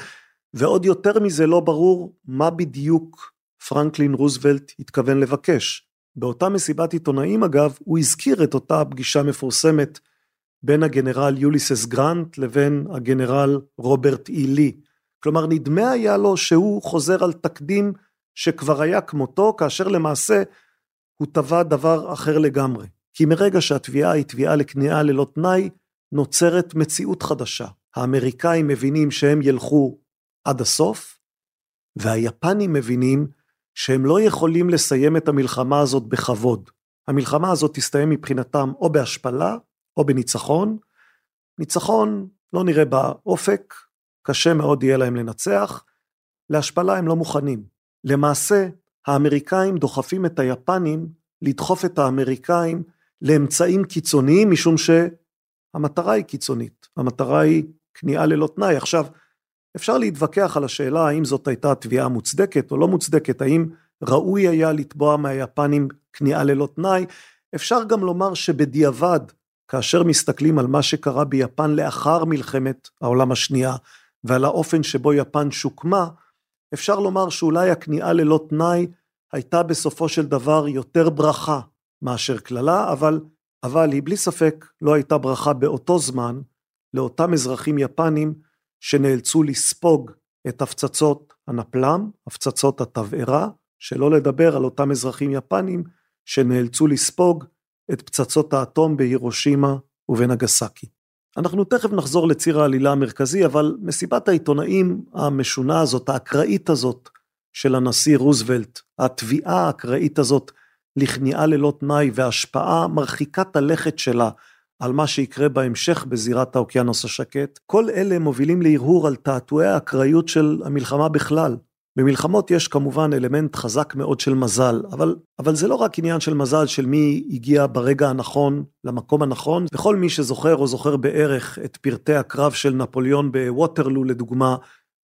ועוד יותר מזה לא ברור מה בדיוק פרנקלין רוזוולט התכוון לבקש. באותה מסיבת עיתונאים אגב, הוא הזכיר את אותה פגישה מפורסמת בין הגנרל יוליסס גרנט לבין הגנרל רוברט אי לי. כלומר נדמה היה לו שהוא חוזר על תקדים שכבר היה כמותו, כאשר למעשה הוא טבע דבר אחר לגמרי. כי מרגע שהתביעה היא תביעה לכניעה ללא תנאי, נוצרת מציאות חדשה. האמריקאים מבינים שהם ילכו עד הסוף, והיפנים מבינים שהם לא יכולים לסיים את המלחמה הזאת בכבוד. המלחמה הזאת תסתיים מבחינתם או בהשפלה או בניצחון. ניצחון לא נראה באופק, קשה מאוד יהיה להם לנצח, להשפלה הם לא מוכנים. למעשה, האמריקאים דוחפים את היפנים לדחוף את האמריקאים לאמצעים קיצוניים משום שהמטרה היא קיצונית, המטרה היא כניעה ללא תנאי. עכשיו, אפשר להתווכח על השאלה האם זאת הייתה תביעה מוצדקת או לא מוצדקת, האם ראוי היה לתבוע מהיפנים כניעה ללא תנאי. אפשר גם לומר שבדיעבד, כאשר מסתכלים על מה שקרה ביפן לאחר מלחמת העולם השנייה ועל האופן שבו יפן שוקמה, אפשר לומר שאולי הכניעה ללא תנאי הייתה בסופו של דבר יותר ברכה מאשר קללה, אבל, אבל היא בלי ספק לא הייתה ברכה באותו זמן לאותם אזרחים יפנים שנאלצו לספוג את הפצצות הנפלם, הפצצות התבערה, שלא לדבר על אותם אזרחים יפנים שנאלצו לספוג את פצצות האטום בהירושימה ובנגסקי. אנחנו תכף נחזור לציר העלילה המרכזי, אבל מסיבת העיתונאים המשונה הזאת, האקראית הזאת של הנשיא רוזוולט, התביעה האקראית הזאת לכניעה ללא תנאי והשפעה מרחיקת הלכת שלה על מה שיקרה בהמשך בזירת האוקיינוס השקט, כל אלה מובילים להרהור על תעתועי האקראיות של המלחמה בכלל. במלחמות יש כמובן אלמנט חזק מאוד של מזל, אבל, אבל זה לא רק עניין של מזל של מי הגיע ברגע הנכון למקום הנכון, וכל מי שזוכר או זוכר בערך את פרטי הקרב של נפוליאון בווטרלו לדוגמה,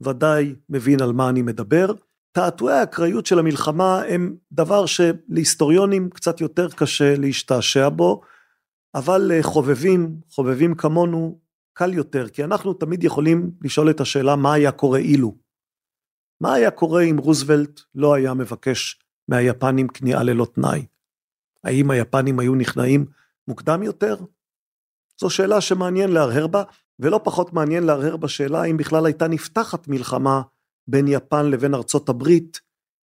ודאי מבין על מה אני מדבר. תעתועי האקראיות של המלחמה הם דבר שלהיסטוריונים קצת יותר קשה להשתעשע בו, אבל חובבים, חובבים כמונו, קל יותר, כי אנחנו תמיד יכולים לשאול את השאלה מה היה קורה אילו. מה היה קורה אם רוזוולט לא היה מבקש מהיפנים כניעה ללא תנאי? האם היפנים היו נכנעים מוקדם יותר? זו שאלה שמעניין להרהר בה, ולא פחות מעניין להרהר בשאלה אם בכלל הייתה נפתחת מלחמה בין יפן לבין ארצות הברית,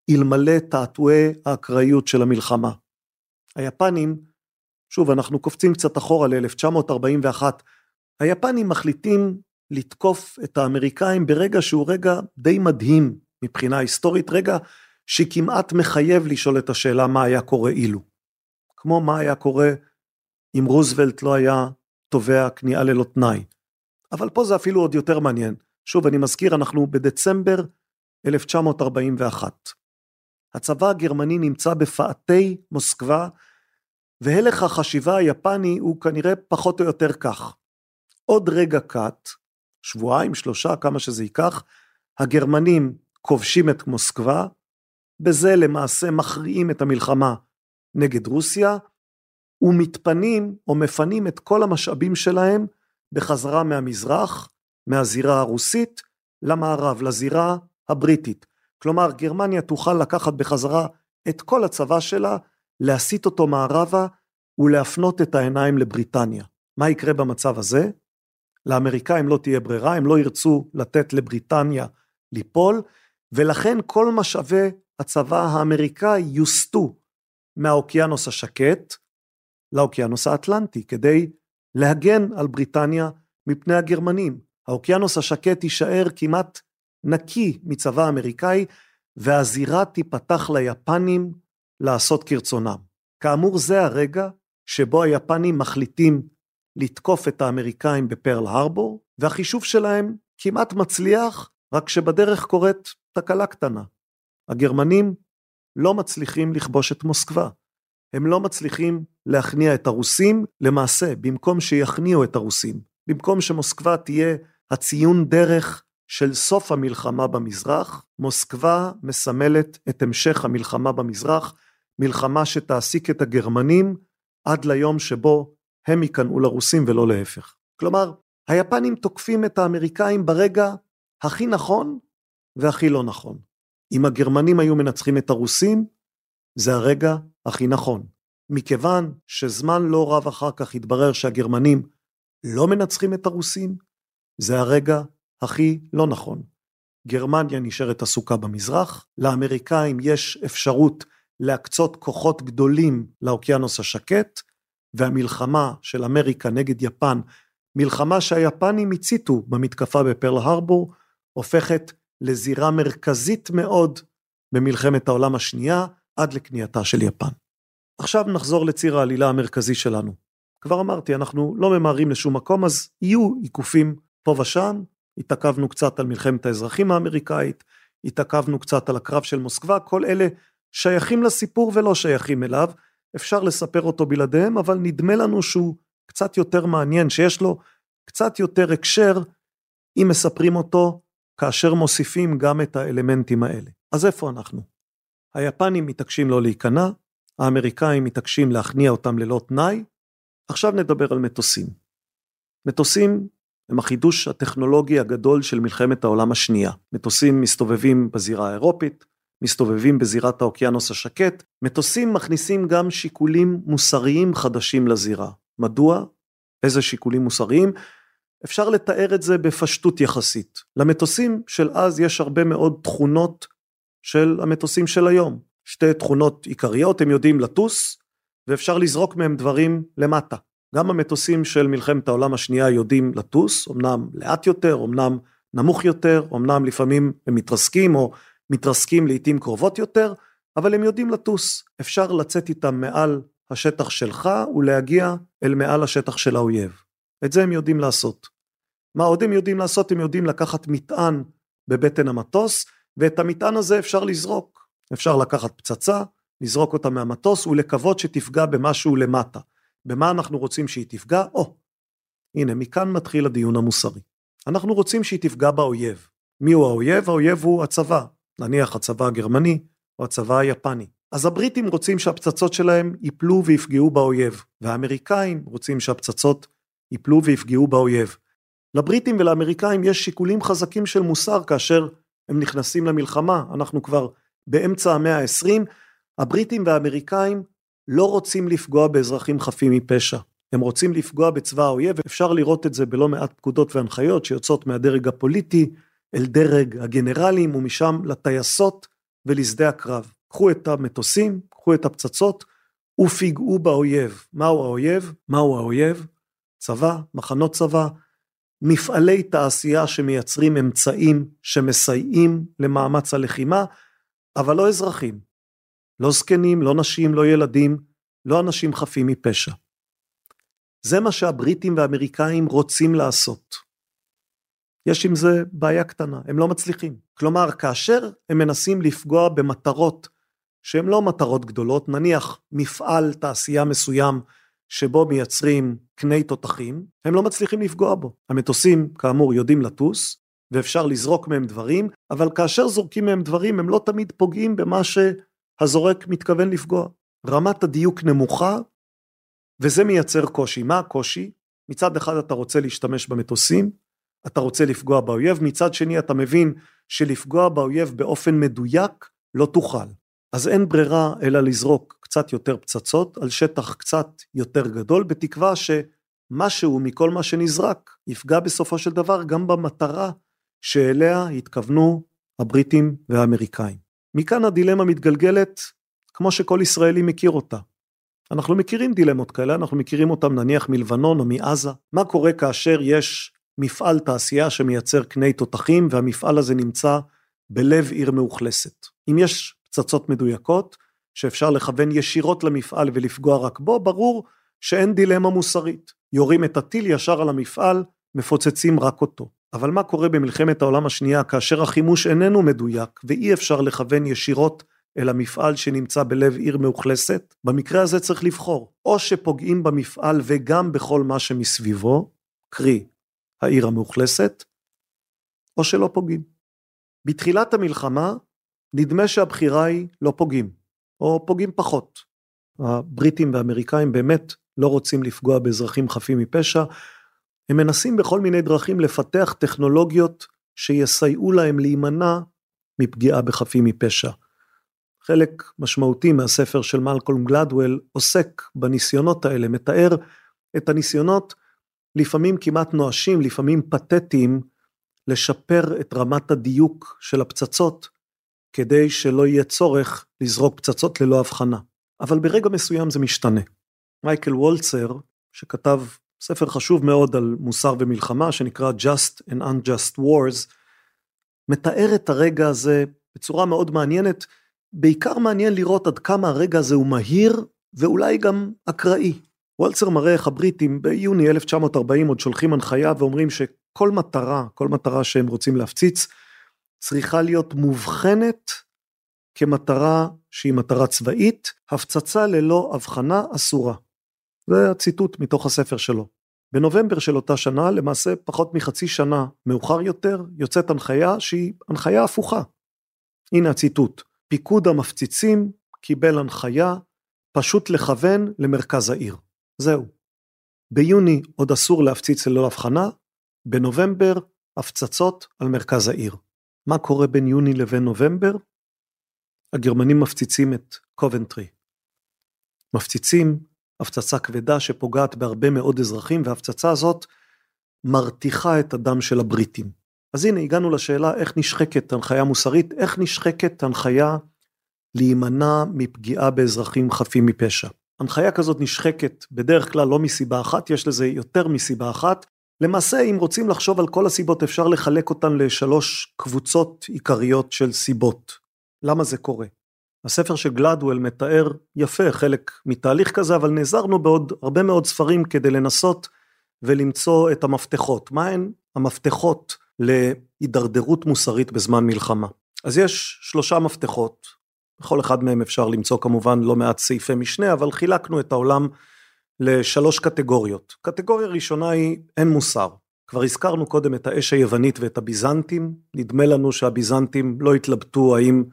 אלמלא תעתועי האקראיות של המלחמה. היפנים, שוב אנחנו קופצים קצת אחורה ל-1941, היפנים מחליטים לתקוף את האמריקאים ברגע שהוא רגע די מדהים מבחינה היסטורית, רגע שכמעט מחייב לשאול את השאלה מה היה קורה אילו. כמו מה היה קורה אם רוזוולט לא היה תובע כניעה ללא תנאי. אבל פה זה אפילו עוד יותר מעניין. שוב, אני מזכיר, אנחנו בדצמבר 1941. הצבא הגרמני נמצא בפאתי מוסקבה, והלך החשיבה היפני הוא כנראה פחות או יותר כך. עוד רגע קט, שבועיים, שלושה, כמה שזה ייקח, הגרמנים כובשים את מוסקבה, בזה למעשה מכריעים את המלחמה נגד רוסיה, ומתפנים או מפנים את כל המשאבים שלהם בחזרה מהמזרח, מהזירה הרוסית, למערב, לזירה הבריטית. כלומר, גרמניה תוכל לקחת בחזרה את כל הצבא שלה, להסיט אותו מערבה ולהפנות את העיניים לבריטניה. מה יקרה במצב הזה? לאמריקאים לא תהיה ברירה, הם לא ירצו לתת לבריטניה ליפול, ולכן כל משאבי הצבא האמריקאי יוסטו מהאוקיינוס השקט לאוקיינוס האטלנטי, כדי להגן על בריטניה מפני הגרמנים. האוקיינוס השקט יישאר כמעט נקי מצבא אמריקאי, והזירה תיפתח ליפנים לעשות כרצונם. כאמור זה הרגע שבו היפנים מחליטים לתקוף את האמריקאים בפרל הרבור, והחישוב שלהם כמעט מצליח, רק שבדרך קורית תקלה קטנה. הגרמנים לא מצליחים לכבוש את מוסקבה. הם לא מצליחים להכניע את הרוסים, למעשה, במקום שיכניעו את הרוסים, במקום שמוסקבה תהיה הציון דרך של סוף המלחמה במזרח, מוסקבה מסמלת את המשך המלחמה במזרח, מלחמה שתעסיק את הגרמנים עד ליום שבו הם ייכנעו לרוסים ולא להפך. כלומר, היפנים תוקפים את האמריקאים ברגע הכי נכון והכי לא נכון. אם הגרמנים היו מנצחים את הרוסים, זה הרגע הכי נכון. מכיוון שזמן לא רב אחר כך התברר שהגרמנים לא מנצחים את הרוסים, זה הרגע הכי לא נכון. גרמניה נשארת עסוקה במזרח, לאמריקאים יש אפשרות להקצות כוחות גדולים לאוקיינוס השקט, והמלחמה של אמריקה נגד יפן, מלחמה שהיפנים הציתו במתקפה בפרל הרבור, הופכת לזירה מרכזית מאוד במלחמת העולם השנייה עד לכניעתה של יפן. עכשיו נחזור לציר העלילה המרכזי שלנו. כבר אמרתי, אנחנו לא ממהרים לשום מקום, אז יהיו עיקופים פה ושם, התעכבנו קצת על מלחמת האזרחים האמריקאית, התעכבנו קצת על הקרב של מוסקבה, כל אלה שייכים לסיפור ולא שייכים אליו, אפשר לספר אותו בלעדיהם, אבל נדמה לנו שהוא קצת יותר מעניין, שיש לו קצת יותר הקשר אם מספרים אותו כאשר מוסיפים גם את האלמנטים האלה. אז איפה אנחנו? היפנים מתעקשים לא להיכנע, האמריקאים מתעקשים להכניע אותם ללא תנאי, עכשיו נדבר על מטוסים. מטוסים הם החידוש הטכנולוגי הגדול של מלחמת העולם השנייה. מטוסים מסתובבים בזירה האירופית, מסתובבים בזירת האוקיינוס השקט, מטוסים מכניסים גם שיקולים מוסריים חדשים לזירה. מדוע? איזה שיקולים מוסריים? אפשר לתאר את זה בפשטות יחסית. למטוסים של אז יש הרבה מאוד תכונות של המטוסים של היום. שתי תכונות עיקריות, הם יודעים לטוס, ואפשר לזרוק מהם דברים למטה. גם המטוסים של מלחמת העולם השנייה יודעים לטוס, אמנם לאט יותר, אמנם נמוך יותר, אמנם לפעמים הם מתרסקים או מתרסקים לעיתים קרובות יותר, אבל הם יודעים לטוס. אפשר לצאת איתם מעל השטח שלך ולהגיע אל מעל השטח של האויב. את זה הם יודעים לעשות. מה עוד הם יודעים לעשות? הם יודעים לקחת מטען בבטן המטוס, ואת המטען הזה אפשר לזרוק. אפשר לקחת פצצה, לזרוק אותה מהמטוס ולקוות שתפגע במשהו למטה. במה אנחנו רוצים שהיא תפגע? או, הנה, מכאן מתחיל הדיון המוסרי. אנחנו רוצים שהיא תפגע באויב. מי הוא האויב? האויב הוא הצבא, נניח הצבא הגרמני או הצבא היפני. אז הבריטים רוצים שהפצצות שלהם ייפלו ויפגעו באויב, והאמריקאים רוצים שהפצצות ייפלו ויפגעו באויב. לבריטים ולאמריקאים יש שיקולים חזקים של מוסר כאשר הם נכנסים למלחמה, אנחנו כבר באמצע המאה ה-20, הבריטים והאמריקאים לא רוצים לפגוע באזרחים חפים מפשע. הם רוצים לפגוע בצבא האויב, אפשר לראות את זה בלא מעט פקודות והנחיות שיוצאות מהדרג הפוליטי אל דרג הגנרלים ומשם לטייסות ולשדה הקרב. קחו את המטוסים, קחו את הפצצות ופיגעו באויב. מהו האויב? מהו האויב? צבא, מחנות צבא, מפעלי תעשייה שמייצרים אמצעים שמסייעים למאמץ הלחימה, אבל לא אזרחים. לא זקנים, לא נשים, לא ילדים, לא אנשים חפים מפשע. זה מה שהבריטים והאמריקאים רוצים לעשות. יש עם זה בעיה קטנה, הם לא מצליחים. כלומר, כאשר הם מנסים לפגוע במטרות שהן לא מטרות גדולות, נניח מפעל תעשייה מסוים שבו מייצרים קני תותחים, הם לא מצליחים לפגוע בו. המטוסים, כאמור, יודעים לטוס, ואפשר לזרוק מהם דברים, אבל כאשר זורקים מהם דברים, הם לא תמיד פוגעים במה שהזורק מתכוון לפגוע. רמת הדיוק נמוכה, וזה מייצר קושי. מה הקושי? מצד אחד אתה רוצה להשתמש במטוסים, אתה רוצה לפגוע באויב, מצד שני אתה מבין שלפגוע באויב באופן מדויק לא תוכל. אז אין ברירה אלא לזרוק קצת יותר פצצות על שטח קצת יותר גדול, בתקווה שמשהו מכל מה שנזרק יפגע בסופו של דבר גם במטרה שאליה התכוונו הבריטים והאמריקאים. מכאן הדילמה מתגלגלת כמו שכל ישראלי מכיר אותה. אנחנו מכירים דילמות כאלה, אנחנו מכירים אותם נניח מלבנון או מעזה. מה קורה כאשר יש מפעל תעשייה שמייצר קני תותחים והמפעל הזה נמצא בלב עיר מאוכלסת. אם יש פצצות מדויקות שאפשר לכוון ישירות למפעל ולפגוע רק בו, ברור שאין דילמה מוסרית. יורים את הטיל ישר על המפעל, מפוצצים רק אותו. אבל מה קורה במלחמת העולם השנייה כאשר החימוש איננו מדויק ואי אפשר לכוון ישירות אל המפעל שנמצא בלב עיר מאוכלסת? במקרה הזה צריך לבחור, או שפוגעים במפעל וגם בכל מה שמסביבו, קרי העיר המאוכלסת, או שלא פוגעים. בתחילת המלחמה נדמה שהבחירה היא לא פוגעים, או פוגעים פחות. הבריטים והאמריקאים באמת לא רוצים לפגוע באזרחים חפים מפשע, הם מנסים בכל מיני דרכים לפתח טכנולוגיות שיסייעו להם להימנע מפגיעה בחפים מפשע. חלק משמעותי מהספר של מלקולם גלדוול עוסק בניסיונות האלה, מתאר את הניסיונות לפעמים כמעט נואשים, לפעמים פתטיים, לשפר את רמת הדיוק של הפצצות, כדי שלא יהיה צורך לזרוק פצצות ללא הבחנה. אבל ברגע מסוים זה משתנה. מייקל וולצר, שכתב ספר חשוב מאוד על מוסר ומלחמה, שנקרא Just and Unjust Wars, מתאר את הרגע הזה בצורה מאוד מעניינת, בעיקר מעניין לראות עד כמה הרגע הזה הוא מהיר ואולי גם אקראי. וולצר מראה איך הבריטים ביוני 1940 עוד שולחים הנחיה ואומרים שכל מטרה, כל מטרה שהם רוצים להפציץ, צריכה להיות מובחנת כמטרה שהיא מטרה צבאית, הפצצה ללא הבחנה אסורה. זה הציטוט מתוך הספר שלו. בנובמבר של אותה שנה, למעשה פחות מחצי שנה מאוחר יותר, יוצאת הנחיה שהיא הנחיה הפוכה. הנה הציטוט: פיקוד המפציצים קיבל הנחיה פשוט לכוון למרכז העיר. זהו. ביוני עוד אסור להפציץ ללא הבחנה, בנובמבר הפצצות על מרכז העיר. מה קורה בין יוני לבין נובמבר? הגרמנים מפציצים את קובנטרי. מפציצים הפצצה כבדה שפוגעת בהרבה מאוד אזרחים וההפצצה הזאת מרתיחה את הדם של הבריטים. אז הנה הגענו לשאלה איך נשחקת הנחיה מוסרית, איך נשחקת הנחיה להימנע מפגיעה באזרחים חפים מפשע. הנחיה כזאת נשחקת בדרך כלל לא מסיבה אחת, יש לזה יותר מסיבה אחת. למעשה אם רוצים לחשוב על כל הסיבות אפשר לחלק אותן לשלוש קבוצות עיקריות של סיבות. למה זה קורה? הספר של גלדוול מתאר יפה חלק מתהליך כזה, אבל נעזרנו בעוד הרבה מאוד ספרים כדי לנסות ולמצוא את המפתחות. מהן המפתחות להידרדרות מוסרית בזמן מלחמה? אז יש שלושה מפתחות, בכל אחד מהם אפשר למצוא כמובן לא מעט סעיפי משנה, אבל חילקנו את העולם לשלוש קטגוריות. קטגוריה ראשונה היא אין מוסר. כבר הזכרנו קודם את האש היוונית ואת הביזנטים, נדמה לנו שהביזנטים לא התלבטו האם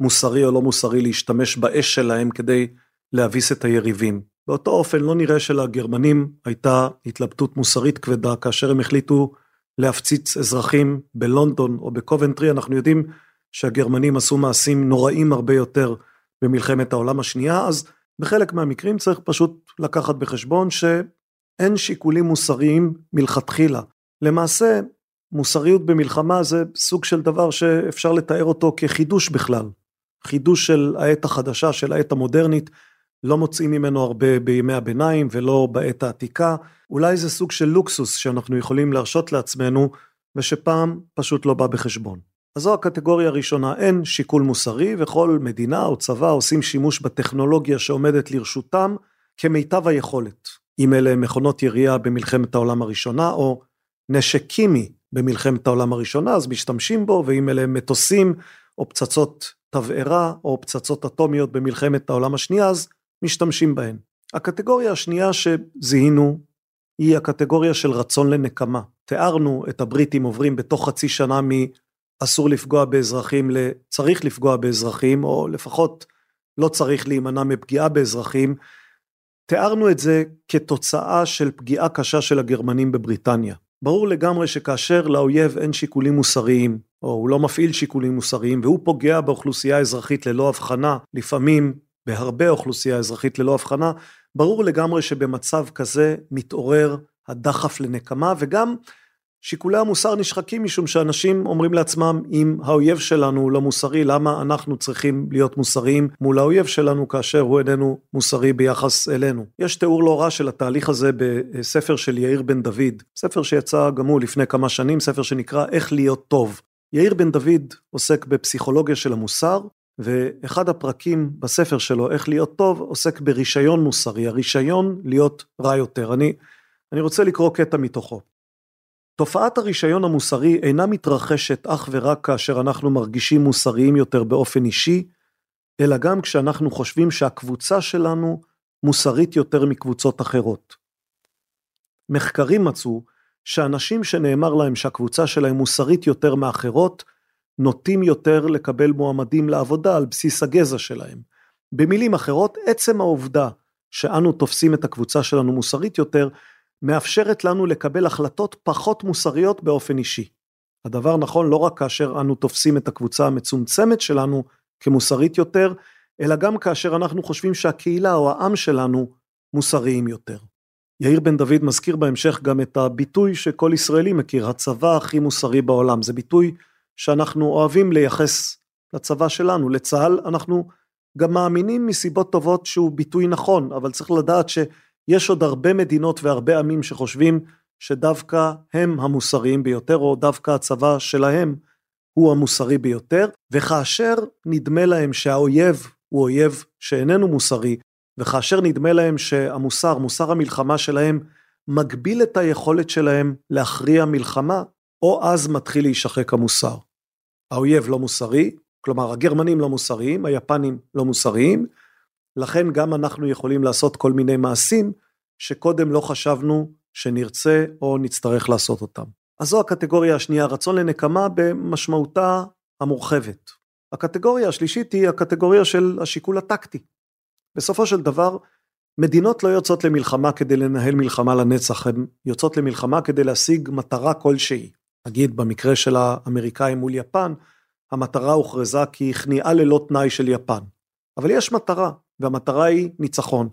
מוסרי או לא מוסרי להשתמש באש שלהם כדי להביס את היריבים. באותו אופן לא נראה שלגרמנים הייתה התלבטות מוסרית כבדה כאשר הם החליטו להפציץ אזרחים בלונדון או בקובנטרי, אנחנו יודעים שהגרמנים עשו מעשים נוראים הרבה יותר במלחמת העולם השנייה, אז בחלק מהמקרים צריך פשוט לקחת בחשבון שאין שיקולים מוסריים מלכתחילה. למעשה, מוסריות במלחמה זה סוג של דבר שאפשר לתאר אותו כחידוש בכלל. חידוש של העת החדשה, של העת המודרנית, לא מוצאים ממנו הרבה בימי הביניים ולא בעת העתיקה. אולי זה סוג של לוקסוס שאנחנו יכולים להרשות לעצמנו ושפעם פשוט לא בא בחשבון. אז זו הקטגוריה הראשונה, אין שיקול מוסרי וכל מדינה או צבא עושים שימוש בטכנולוגיה שעומדת לרשותם כמיטב היכולת. אם אלה מכונות ירייה במלחמת העולם הראשונה או נשק קימי במלחמת העולם הראשונה אז משתמשים בו ואם אלה מטוסים או פצצות תבערה או פצצות אטומיות במלחמת העולם השנייה אז משתמשים בהן. הקטגוריה השנייה שזיהינו היא הקטגוריה של רצון לנקמה. תיארנו את הבריטים עוברים בתוך חצי שנה אסור לפגוע באזרחים לצריך לפגוע באזרחים, או לפחות לא צריך להימנע מפגיעה באזרחים, תיארנו את זה כתוצאה של פגיעה קשה של הגרמנים בבריטניה. ברור לגמרי שכאשר לאויב אין שיקולים מוסריים, או הוא לא מפעיל שיקולים מוסריים, והוא פוגע באוכלוסייה האזרחית ללא הבחנה, לפעמים בהרבה אוכלוסייה אזרחית ללא הבחנה, ברור לגמרי שבמצב כזה מתעורר הדחף לנקמה, וגם שיקולי המוסר נשחקים משום שאנשים אומרים לעצמם אם האויב שלנו הוא לא מוסרי למה אנחנו צריכים להיות מוסריים מול האויב שלנו כאשר הוא איננו מוסרי ביחס אלינו. יש תיאור לא רע של התהליך הזה בספר של יאיר בן דוד, ספר שיצא גם הוא לפני כמה שנים, ספר שנקרא איך להיות טוב. יאיר בן דוד עוסק בפסיכולוגיה של המוסר ואחד הפרקים בספר שלו איך להיות טוב עוסק ברישיון מוסרי, הרישיון להיות רע יותר. אני, אני רוצה לקרוא קטע מתוכו. תופעת הרישיון המוסרי אינה מתרחשת אך ורק כאשר אנחנו מרגישים מוסריים יותר באופן אישי, אלא גם כשאנחנו חושבים שהקבוצה שלנו מוסרית יותר מקבוצות אחרות. מחקרים מצאו שאנשים שנאמר להם שהקבוצה שלהם מוסרית יותר מאחרות, נוטים יותר לקבל מועמדים לעבודה על בסיס הגזע שלהם. במילים אחרות, עצם העובדה שאנו תופסים את הקבוצה שלנו מוסרית יותר, מאפשרת לנו לקבל החלטות פחות מוסריות באופן אישי. הדבר נכון לא רק כאשר אנו תופסים את הקבוצה המצומצמת שלנו כמוסרית יותר, אלא גם כאשר אנחנו חושבים שהקהילה או העם שלנו מוסריים יותר. יאיר בן דוד מזכיר בהמשך גם את הביטוי שכל ישראלי מכיר, הצבא הכי מוסרי בעולם. זה ביטוי שאנחנו אוהבים לייחס לצבא שלנו, לצה"ל, אנחנו גם מאמינים מסיבות טובות שהוא ביטוי נכון, אבל צריך לדעת ש... יש עוד הרבה מדינות והרבה עמים שחושבים שדווקא הם המוסריים ביותר, או דווקא הצבא שלהם הוא המוסרי ביותר, וכאשר נדמה להם שהאויב הוא אויב שאיננו מוסרי, וכאשר נדמה להם שהמוסר, מוסר המלחמה שלהם, מגביל את היכולת שלהם להכריע מלחמה, או אז מתחיל להישחק המוסר. האויב לא מוסרי, כלומר הגרמנים לא מוסריים, היפנים לא מוסריים, לכן גם אנחנו יכולים לעשות כל מיני מעשים שקודם לא חשבנו שנרצה או נצטרך לעשות אותם. אז זו הקטגוריה השנייה, רצון לנקמה במשמעותה המורחבת. הקטגוריה השלישית היא הקטגוריה של השיקול הטקטי. בסופו של דבר, מדינות לא יוצאות למלחמה כדי לנהל מלחמה לנצח, הן יוצאות למלחמה כדי להשיג מטרה כלשהי. נגיד במקרה של האמריקאים מול יפן, המטרה הוכרזה ככניעה ללא תנאי של יפן. אבל יש מטרה, והמטרה היא ניצחון.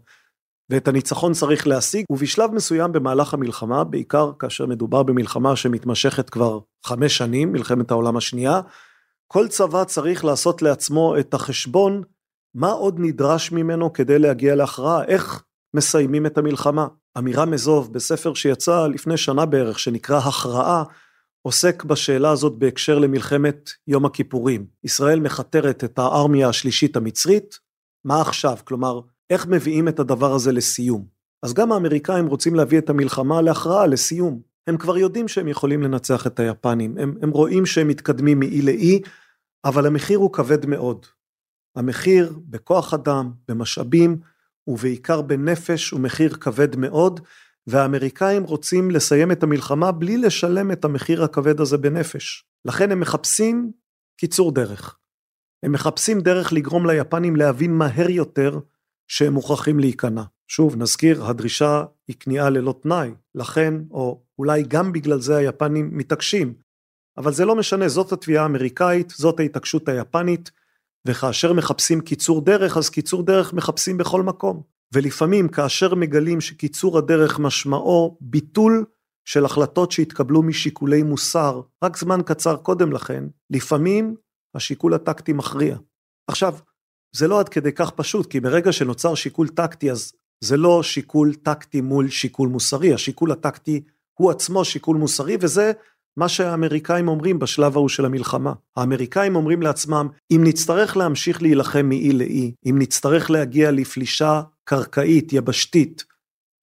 ואת הניצחון צריך להשיג, ובשלב מסוים במהלך המלחמה, בעיקר כאשר מדובר במלחמה שמתמשכת כבר חמש שנים, מלחמת העולם השנייה, כל צבא צריך לעשות לעצמו את החשבון מה עוד נדרש ממנו כדי להגיע להכרעה, איך מסיימים את המלחמה. אמירה מזוב בספר שיצא לפני שנה בערך, שנקרא הכרעה, עוסק בשאלה הזאת בהקשר למלחמת יום הכיפורים. ישראל מכתרת את הארמיה השלישית המצרית, מה עכשיו? כלומר, איך מביאים את הדבר הזה לסיום. אז גם האמריקאים רוצים להביא את המלחמה להכרעה, לסיום. הם כבר יודעים שהם יכולים לנצח את היפנים, הם, הם רואים שהם מתקדמים מאי לאי, אבל המחיר הוא כבד מאוד. המחיר בכוח אדם, במשאבים, ובעיקר בנפש הוא מחיר כבד מאוד, והאמריקאים רוצים לסיים את המלחמה בלי לשלם את המחיר הכבד הזה בנפש. לכן הם מחפשים קיצור דרך. הם מחפשים דרך לגרום ליפנים להבין מהר יותר שהם מוכרחים להיכנע. שוב, נזכיר, הדרישה היא כניעה ללא תנאי, לכן, או אולי גם בגלל זה היפנים מתעקשים. אבל זה לא משנה, זאת התביעה האמריקאית, זאת ההתעקשות היפנית, וכאשר מחפשים קיצור דרך, אז קיצור דרך מחפשים בכל מקום. ולפעמים כאשר מגלים שקיצור הדרך משמעו ביטול של החלטות שהתקבלו משיקולי מוסר רק זמן קצר קודם לכן, לפעמים השיקול הטקטי מכריע. עכשיו, זה לא עד כדי כך פשוט, כי ברגע שנוצר שיקול טקטי, אז זה לא שיקול טקטי מול שיקול מוסרי, השיקול הטקטי הוא עצמו שיקול מוסרי, וזה מה שהאמריקאים אומרים בשלב ההוא של המלחמה. האמריקאים אומרים לעצמם, אם נצטרך להמשיך להילחם מאי לאי, אם נצטרך להגיע לפלישה קרקעית, יבשתית,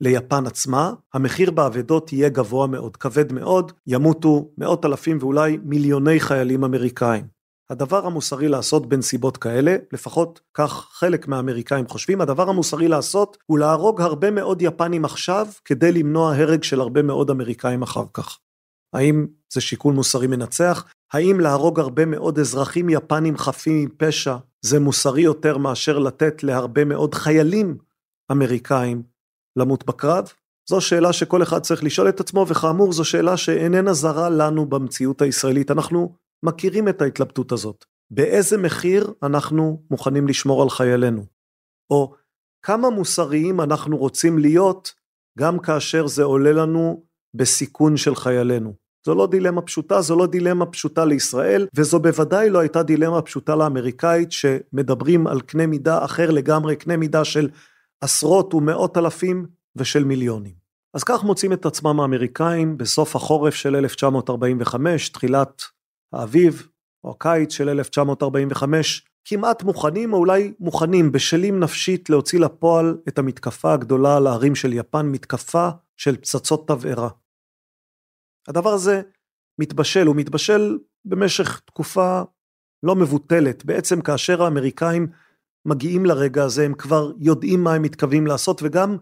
ליפן עצמה, המחיר באבדות יהיה גבוה מאוד, כבד מאוד, ימותו מאות אלפים ואולי מיליוני חיילים אמריקאים. הדבר המוסרי לעשות בנסיבות כאלה, לפחות כך חלק מהאמריקאים חושבים, הדבר המוסרי לעשות הוא להרוג הרבה מאוד יפנים עכשיו כדי למנוע הרג של הרבה מאוד אמריקאים אחר כך. האם זה שיקול מוסרי מנצח? האם להרוג הרבה מאוד אזרחים יפנים חפים מפשע זה מוסרי יותר מאשר לתת להרבה מאוד חיילים אמריקאים למות בקרב? זו שאלה שכל אחד צריך לשאול את עצמו, וכאמור זו שאלה שאיננה זרה לנו במציאות הישראלית. אנחנו מכירים את ההתלבטות הזאת. באיזה מחיר אנחנו מוכנים לשמור על חיילינו? או כמה מוסריים אנחנו רוצים להיות גם כאשר זה עולה לנו בסיכון של חיילינו. זו לא דילמה פשוטה, זו לא דילמה פשוטה לישראל, וזו בוודאי לא הייתה דילמה פשוטה לאמריקאית, שמדברים על קנה מידה אחר לגמרי, קנה מידה של עשרות ומאות אלפים ושל מיליונים. אז כך מוצאים את עצמם האמריקאים בסוף החורף של 1945, תחילת האביב או הקיץ של 1945, כמעט מוכנים או אולי מוכנים, בשלים נפשית להוציא לפועל את המתקפה הגדולה על הערים של יפן, מתקפה של פצצות תבערה. הדבר הזה מתבשל, הוא מתבשל במשך תקופה לא מבוטלת. בעצם כאשר האמריקאים מגיעים לרגע הזה, הם כבר יודעים מה הם מתכוונים לעשות וגם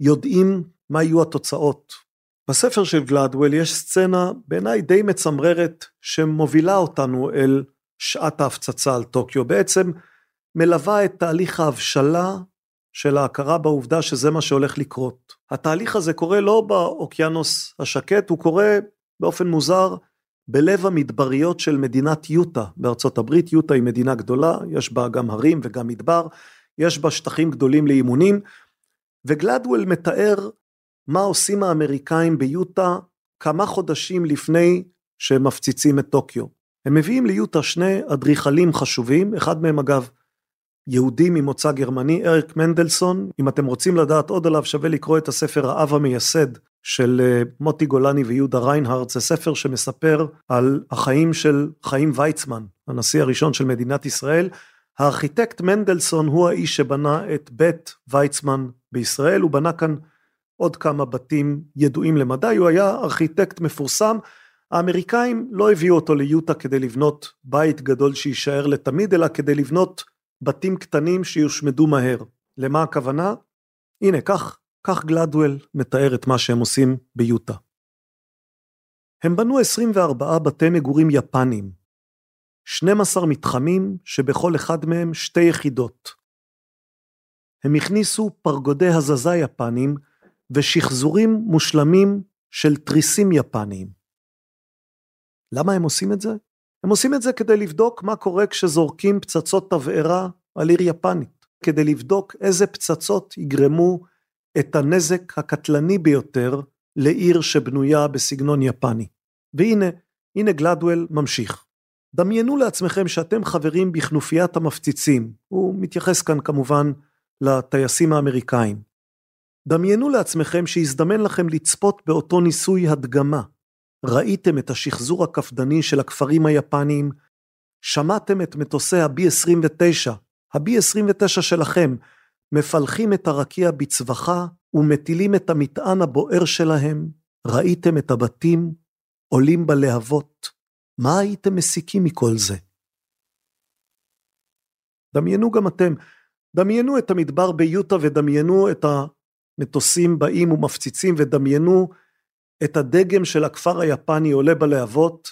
יודעים מה יהיו התוצאות. בספר של גלדוול יש סצנה בעיניי די מצמררת שמובילה אותנו אל שעת ההפצצה על טוקיו. בעצם מלווה את תהליך ההבשלה של ההכרה בעובדה שזה מה שהולך לקרות. התהליך הזה קורה לא באוקיינוס השקט, הוא קורה באופן מוזר בלב המדבריות של מדינת יוטה בארצות הברית. יוטה היא מדינה גדולה, יש בה גם הרים וגם מדבר, יש בה שטחים גדולים לאימונים, וגלדוול מתאר מה עושים האמריקאים ביוטה כמה חודשים לפני שהם מפציצים את טוקיו. הם מביאים ליוטה שני אדריכלים חשובים, אחד מהם אגב יהודי ממוצא גרמני, אריק מנדלסון, אם אתם רוצים לדעת עוד עליו שווה לקרוא את הספר האב המייסד של אה, מוטי גולני ויהודה ריינהרד, זה ספר שמספר על החיים של חיים ויצמן, הנשיא הראשון של מדינת ישראל. הארכיטקט מנדלסון הוא האיש שבנה את בית ויצמן בישראל, הוא בנה כאן עוד כמה בתים ידועים למדי, הוא היה ארכיטקט מפורסם, האמריקאים לא הביאו אותו ליוטה כדי לבנות בית גדול שיישאר לתמיד, אלא כדי לבנות בתים קטנים שיושמדו מהר. למה הכוונה? הנה, כך, כך גלדוול מתאר את מה שהם עושים ביוטה. הם בנו 24 בתי מגורים יפניים, 12 מתחמים שבכל אחד מהם שתי יחידות. הם הכניסו פרגודי הזזה יפניים ושחזורים מושלמים של תריסים יפניים. למה הם עושים את זה? הם עושים את זה כדי לבדוק מה קורה כשזורקים פצצות תבערה על עיר יפנית, כדי לבדוק איזה פצצות יגרמו את הנזק הקטלני ביותר לעיר שבנויה בסגנון יפני. והנה, הנה גלדוול ממשיך. דמיינו לעצמכם שאתם חברים בכנופיית המפציצים, הוא מתייחס כאן כמובן לטייסים האמריקאים. דמיינו לעצמכם שהזדמן לכם לצפות באותו ניסוי הדגמה. ראיתם את השחזור הקפדני של הכפרים היפניים, שמעתם את מטוסי ה-B-29, ה-B-29 שלכם, מפלחים את הרקיע בצווחה ומטילים את המטען הבוער שלהם, ראיתם את הבתים עולים בלהבות, מה הייתם מסיקים מכל זה? דמיינו גם אתם, דמיינו את המדבר ביוטה ודמיינו את המטוסים באים ומפציצים ודמיינו את הדגם של הכפר היפני עולה בלהבות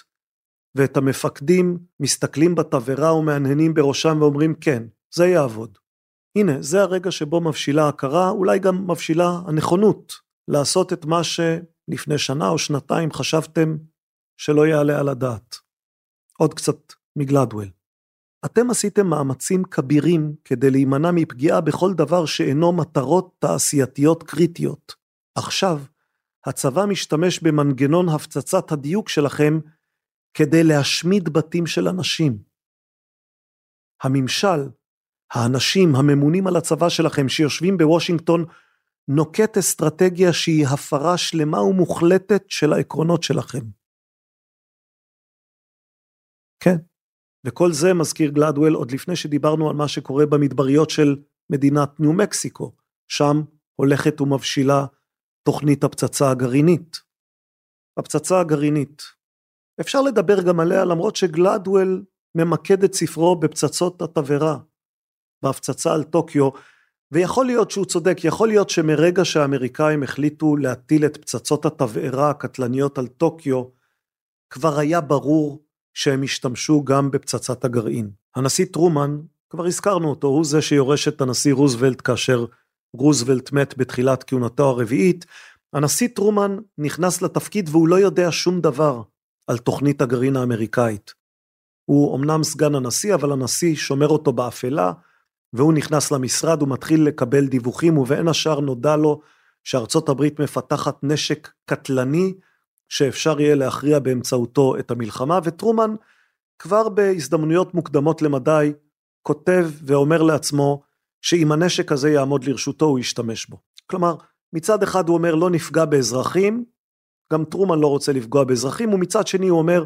ואת המפקדים מסתכלים בתבערה ומהנהנים בראשם ואומרים כן, זה יעבוד. הנה, זה הרגע שבו מבשילה הכרה, אולי גם מבשילה הנכונות לעשות את מה שלפני שנה או שנתיים חשבתם שלא יעלה על הדעת. עוד קצת מגלדוול. אתם עשיתם מאמצים כבירים כדי להימנע מפגיעה בכל דבר שאינו מטרות תעשייתיות קריטיות. עכשיו, הצבא משתמש במנגנון הפצצת הדיוק שלכם כדי להשמיד בתים של אנשים. הממשל, האנשים הממונים על הצבא שלכם שיושבים בוושינגטון, נוקט אסטרטגיה שהיא הפרה שלמה ומוחלטת של העקרונות שלכם. כן, וכל זה מזכיר גלדוול עוד לפני שדיברנו על מה שקורה במדבריות של מדינת ניו מקסיקו, שם הולכת ומבשילה תוכנית הפצצה הגרעינית. הפצצה הגרעינית. אפשר לדבר גם עליה למרות שגלדוול ממקד את ספרו בפצצות התבערה, בהפצצה על טוקיו, ויכול להיות שהוא צודק, יכול להיות שמרגע שהאמריקאים החליטו להטיל את פצצות התבערה הקטלניות על טוקיו, כבר היה ברור שהם השתמשו גם בפצצת הגרעין. הנשיא טרומן, כבר הזכרנו אותו, הוא זה שיורש את הנשיא רוזוולט כאשר רוזוולט מת בתחילת כהונתו הרביעית. הנשיא טרומן נכנס לתפקיד והוא לא יודע שום דבר על תוכנית הגרעין האמריקאית. הוא אמנם סגן הנשיא, אבל הנשיא שומר אותו באפלה, והוא נכנס למשרד ומתחיל לקבל דיווחים, ובין השאר נודע לו שארצות הברית מפתחת נשק קטלני, שאפשר יהיה להכריע באמצעותו את המלחמה, וטרומן כבר בהזדמנויות מוקדמות למדי כותב ואומר לעצמו שאם הנשק הזה יעמוד לרשותו הוא ישתמש בו. כלומר, מצד אחד הוא אומר לא נפגע באזרחים, גם טרומן לא רוצה לפגוע באזרחים, ומצד שני הוא אומר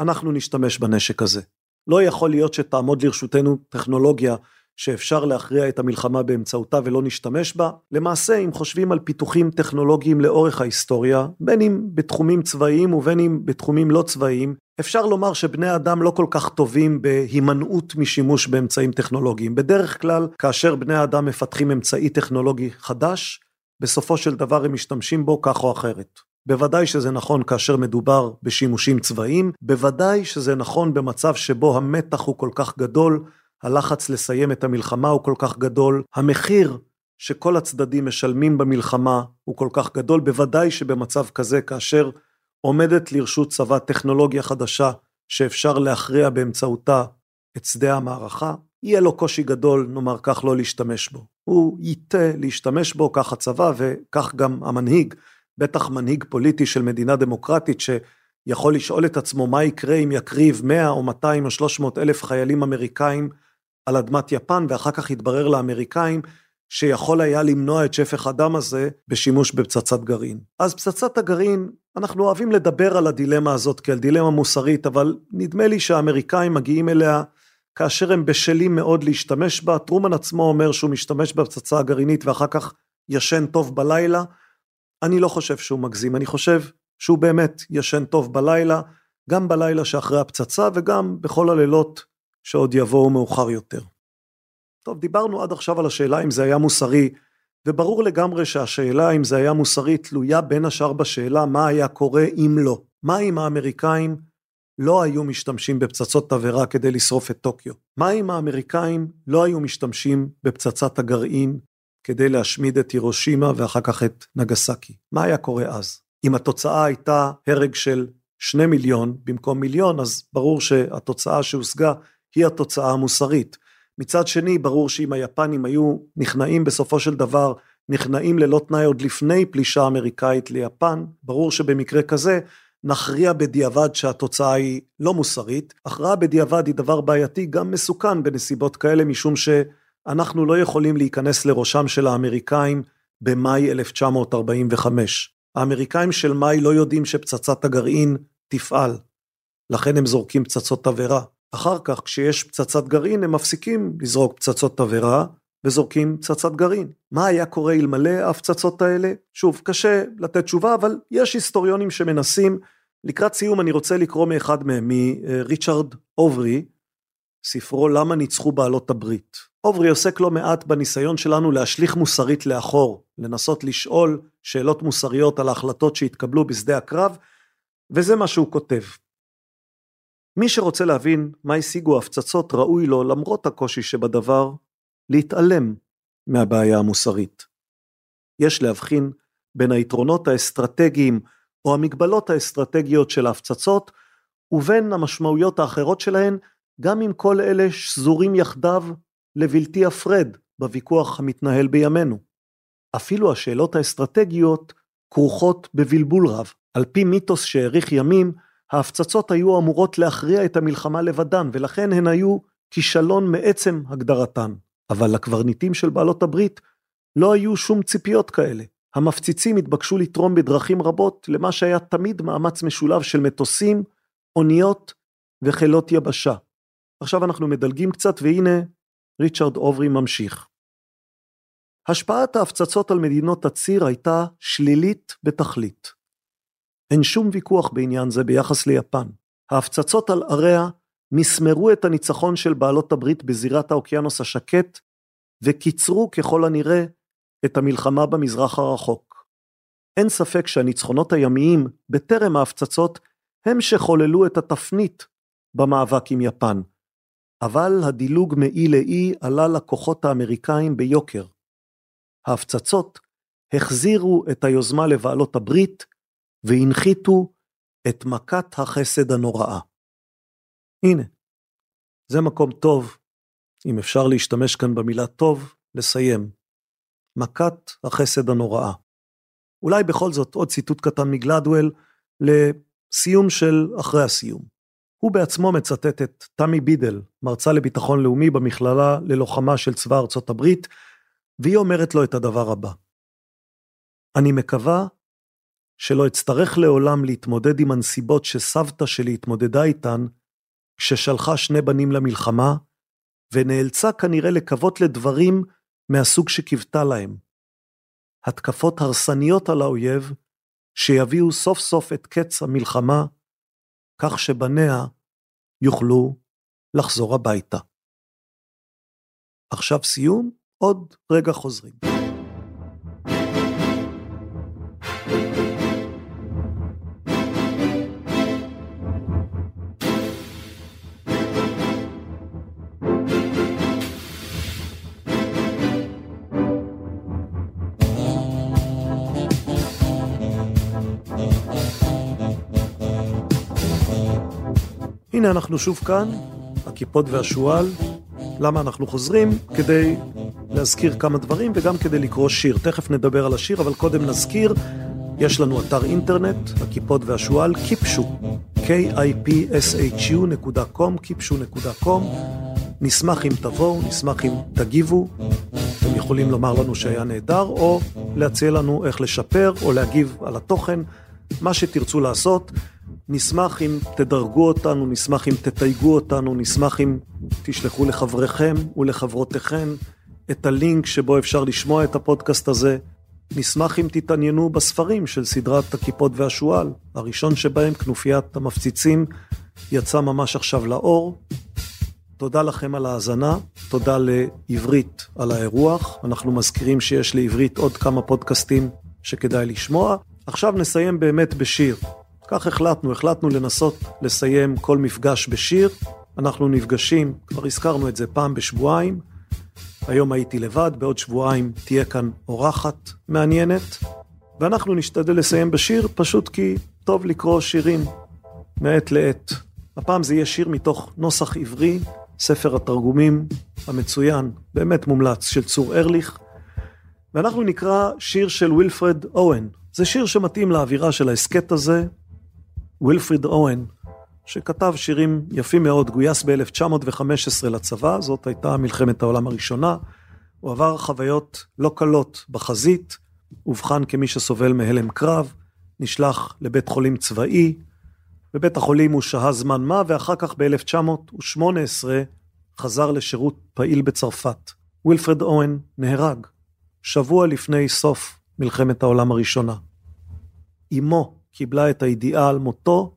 אנחנו נשתמש בנשק הזה. לא יכול להיות שתעמוד לרשותנו טכנולוגיה שאפשר להכריע את המלחמה באמצעותה ולא נשתמש בה. למעשה, אם חושבים על פיתוחים טכנולוגיים לאורך ההיסטוריה, בין אם בתחומים צבאיים ובין אם בתחומים לא צבאיים, אפשר לומר שבני אדם לא כל כך טובים בהימנעות משימוש באמצעים טכנולוגיים. בדרך כלל, כאשר בני אדם מפתחים אמצעי טכנולוגי חדש, בסופו של דבר הם משתמשים בו כך או אחרת. בוודאי שזה נכון כאשר מדובר בשימושים צבאיים, בוודאי שזה נכון במצב שבו המתח הוא כל כך גדול, הלחץ לסיים את המלחמה הוא כל כך גדול, המחיר שכל הצדדים משלמים במלחמה הוא כל כך גדול, בוודאי שבמצב כזה כאשר עומדת לרשות צבא טכנולוגיה חדשה שאפשר להכריע באמצעותה את שדה המערכה, יהיה לו קושי גדול, נאמר כך, לא להשתמש בו. הוא ייטה להשתמש בו, כך הצבא וכך גם המנהיג, בטח מנהיג פוליטי של מדינה דמוקרטית שיכול לשאול את עצמו מה יקרה אם יקריב 100 או 200 או 300 אלף חיילים אמריקאים על אדמת יפן ואחר כך יתברר לאמריקאים שיכול היה למנוע את שפך הדם הזה בשימוש בפצצת גרעין. אז פצצת הגרעין, אנחנו אוהבים לדבר על הדילמה הזאת כעל דילמה מוסרית, אבל נדמה לי שהאמריקאים מגיעים אליה כאשר הם בשלים מאוד להשתמש בה. טרומן עצמו אומר שהוא משתמש בפצצה הגרעינית ואחר כך ישן טוב בלילה. אני לא חושב שהוא מגזים, אני חושב שהוא באמת ישן טוב בלילה, גם בלילה שאחרי הפצצה וגם בכל הלילות שעוד יבואו מאוחר יותר. טוב, דיברנו עד עכשיו על השאלה אם זה היה מוסרי, וברור לגמרי שהשאלה אם זה היה מוסרי תלויה בין השאר בשאלה מה היה קורה אם לא. מה אם האמריקאים לא היו משתמשים בפצצות תבערה כדי לשרוף את טוקיו? מה אם האמריקאים לא היו משתמשים בפצצת הגרעין כדי להשמיד את הירושימה ואחר כך את נגסקי? מה היה קורה אז? אם התוצאה הייתה הרג של שני מיליון במקום מיליון, אז ברור שהתוצאה שהושגה היא התוצאה המוסרית. מצד שני, ברור שאם היפנים היו נכנעים בסופו של דבר, נכנעים ללא תנאי עוד לפני פלישה אמריקאית ליפן, ברור שבמקרה כזה נכריע בדיעבד שהתוצאה היא לא מוסרית. הכרעה בדיעבד היא דבר בעייתי, גם מסוכן בנסיבות כאלה, משום שאנחנו לא יכולים להיכנס לראשם של האמריקאים במאי 1945. האמריקאים של מאי לא יודעים שפצצת הגרעין תפעל, לכן הם זורקים פצצות תבערה. אחר כך כשיש פצצת גרעין הם מפסיקים לזרוק פצצות תבערה וזורקים פצצת גרעין. מה היה קורה אלמלא ההפצצות האלה? שוב, קשה לתת תשובה, אבל יש היסטוריונים שמנסים. לקראת סיום אני רוצה לקרוא מאחד מהם, מריצ'רד אוברי, ספרו למה ניצחו בעלות הברית. אוברי עוסק לא מעט בניסיון שלנו להשליך מוסרית לאחור, לנסות לשאול שאלות מוסריות על ההחלטות שהתקבלו בשדה הקרב, וזה מה שהוא כותב. מי שרוצה להבין מה השיגו ההפצצות ראוי לו, למרות הקושי שבדבר, להתעלם מהבעיה המוסרית. יש להבחין בין היתרונות האסטרטגיים או המגבלות האסטרטגיות של ההפצצות, ובין המשמעויות האחרות שלהן, גם אם כל אלה שזורים יחדיו לבלתי הפרד בוויכוח המתנהל בימינו. אפילו השאלות האסטרטגיות כרוכות בבלבול רב. על פי מיתוס שהאריך ימים, ההפצצות היו אמורות להכריע את המלחמה לבדן, ולכן הן היו כישלון מעצם הגדרתן. אבל לקברניטים של בעלות הברית לא היו שום ציפיות כאלה. המפציצים התבקשו לתרום בדרכים רבות למה שהיה תמיד מאמץ משולב של מטוסים, אוניות וחילות יבשה. עכשיו אנחנו מדלגים קצת והנה ריצ'רד אוברי ממשיך. השפעת ההפצצות על מדינות הציר הייתה שלילית בתכלית. אין שום ויכוח בעניין זה ביחס ליפן. ההפצצות על עריה מסמרו את הניצחון של בעלות הברית בזירת האוקיינוס השקט, וקיצרו ככל הנראה את המלחמה במזרח הרחוק. אין ספק שהניצחונות הימיים בטרם ההפצצות הם שחוללו את התפנית במאבק עם יפן, אבל הדילוג מאי לאי עלה לכוחות האמריקאים ביוקר. ההפצצות החזירו את היוזמה לבעלות הברית והנחיתו את מכת החסד הנוראה. הנה, זה מקום טוב, אם אפשר להשתמש כאן במילה טוב, לסיים. מכת החסד הנוראה. אולי בכל זאת עוד ציטוט קטן מגלדוול לסיום של אחרי הסיום. הוא בעצמו מצטט את תמי בידל, מרצה לביטחון לאומי במכללה ללוחמה של צבא ארצות הברית, והיא אומרת לו את הדבר הבא: אני מקווה שלא אצטרך לעולם להתמודד עם הנסיבות שסבתא שלי התמודדה איתן, כששלחה שני בנים למלחמה, ונאלצה כנראה לקוות לדברים מהסוג שקיוותה להם. התקפות הרסניות על האויב, שיביאו סוף סוף את קץ המלחמה, כך שבניה יוכלו לחזור הביתה. עכשיו סיום, עוד רגע חוזרים. הנה אנחנו שוב כאן, הכיפות והשועל. למה אנחנו חוזרים? כדי להזכיר כמה דברים וגם כדי לקרוא שיר. תכף נדבר על השיר, אבל קודם נזכיר, יש לנו אתר אינטרנט, הכיפות והשועל, קיפשו, k-i-p-s-h-u.com, קיפשו.com. נשמח אם תבואו, נשמח אם תגיבו. אתם יכולים לומר לנו שהיה נהדר, או להציע לנו איך לשפר, או להגיב על התוכן, מה שתרצו לעשות. נשמח אם תדרגו אותנו, נשמח אם תתייגו אותנו, נשמח אם תשלחו לחבריכם ולחברותיכם את הלינק שבו אפשר לשמוע את הפודקאסט הזה. נשמח אם תתעניינו בספרים של סדרת הכיפות והשועל. הראשון שבהם, כנופיית המפציצים, יצא ממש עכשיו לאור. תודה לכם על ההאזנה, תודה לעברית על האירוח. אנחנו מזכירים שיש לעברית עוד כמה פודקאסטים שכדאי לשמוע. עכשיו נסיים באמת בשיר. כך החלטנו, החלטנו לנסות לסיים כל מפגש בשיר. אנחנו נפגשים, כבר הזכרנו את זה פעם בשבועיים. היום הייתי לבד, בעוד שבועיים תהיה כאן אורחת מעניינת, ואנחנו נשתדל לסיים בשיר פשוט כי טוב לקרוא שירים מעת לעת. הפעם זה יהיה שיר מתוך נוסח עברי, ספר התרגומים המצוין, באמת מומלץ, של צור ארליך, ואנחנו נקרא שיר של וילפרד אוהן. זה שיר שמתאים לאווירה של ההסכת הזה, ווילפריד אוהן, שכתב שירים יפים מאוד, גויס ב-1915 לצבא, זאת הייתה מלחמת העולם הראשונה. הוא עבר חוויות לא קלות בחזית, אובחן כמי שסובל מהלם קרב, נשלח לבית חולים צבאי, בבית החולים הוא שהה זמן מה, ואחר כך ב-1918 חזר לשירות פעיל בצרפת. ווילפרד אוון נהרג, שבוע לפני סוף מלחמת העולם הראשונה. אמו קיבלה את הידיעה על מותו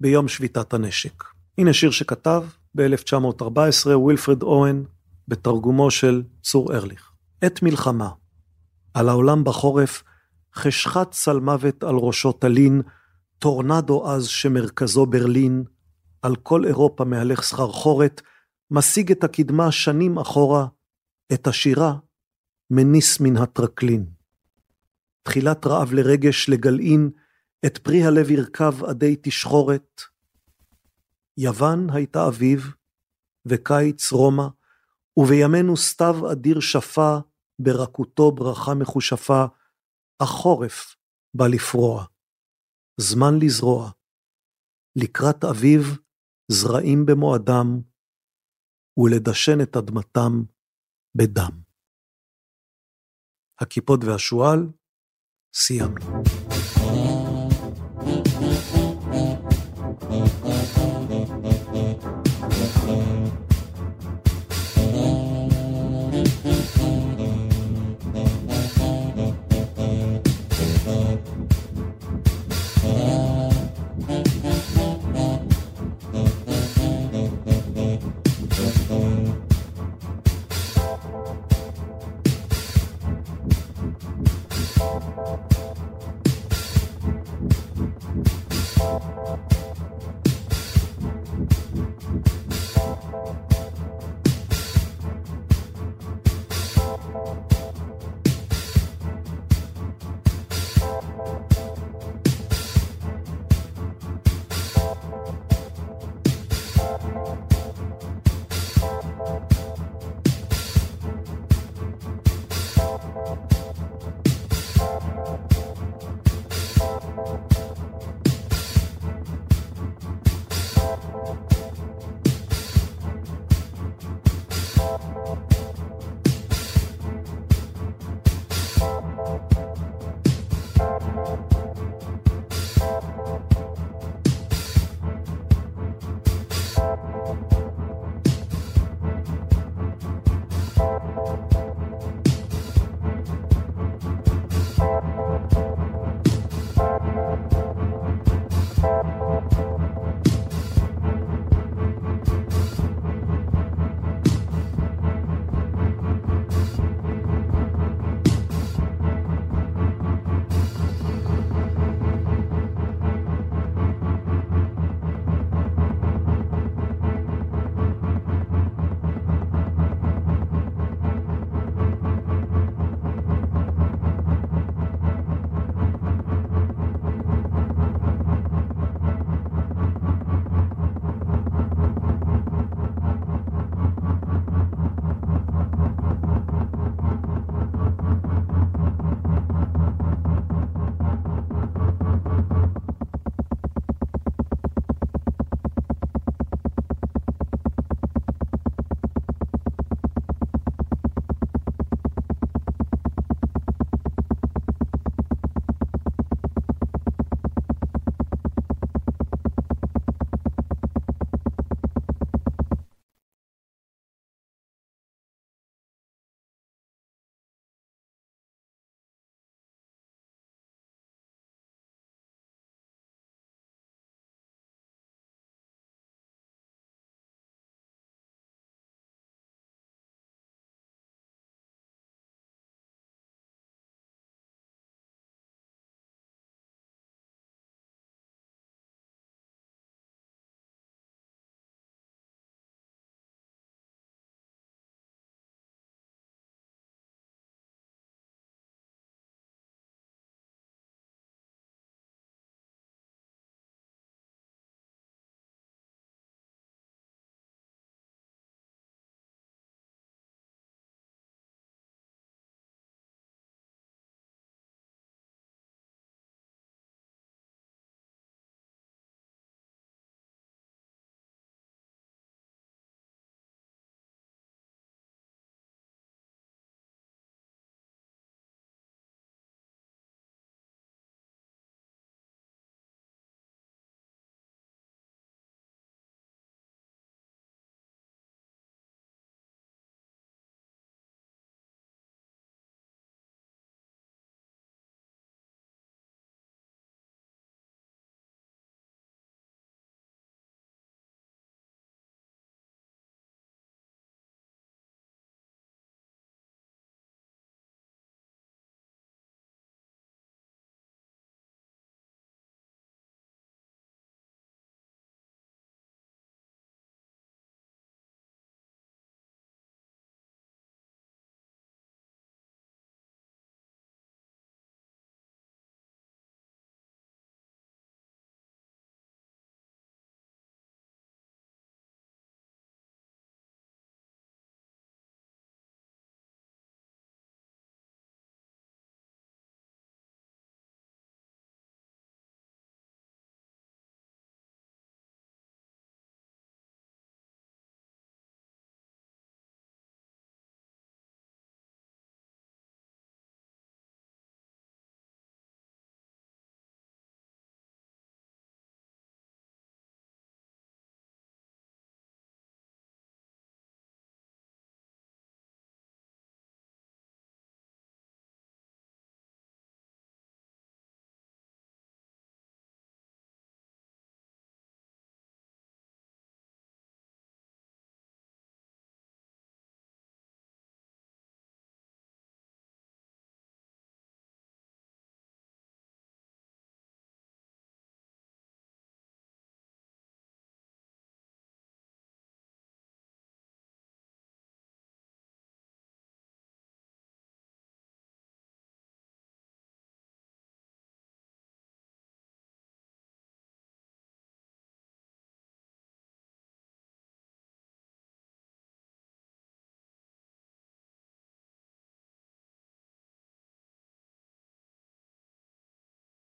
ביום שביתת הנשק. הנה שיר שכתב ב-1914 ווילפרד אוון בתרגומו של צור ארליך. עת מלחמה. על העולם בחורף חשכת צלמוות על ראשו תלין, טורנדו עז שמרכזו ברלין, על כל אירופה מהלך סחרחורת, משיג את הקדמה שנים אחורה, את השירה מניס מן הטרקלין. תחילת רעב לרגש לגלעין, את פרי הלב ירכב עדי תשחורת. יוון הייתה אביב, וקיץ רומא, ובימינו סתיו אדיר שפה, ברכותו ברכה מחושפה, החורף בא לפרוע. זמן לזרוע. לקראת אביב, זרעים במועדם, ולדשן את אדמתם בדם. הכיפות והשועל, סיימנו.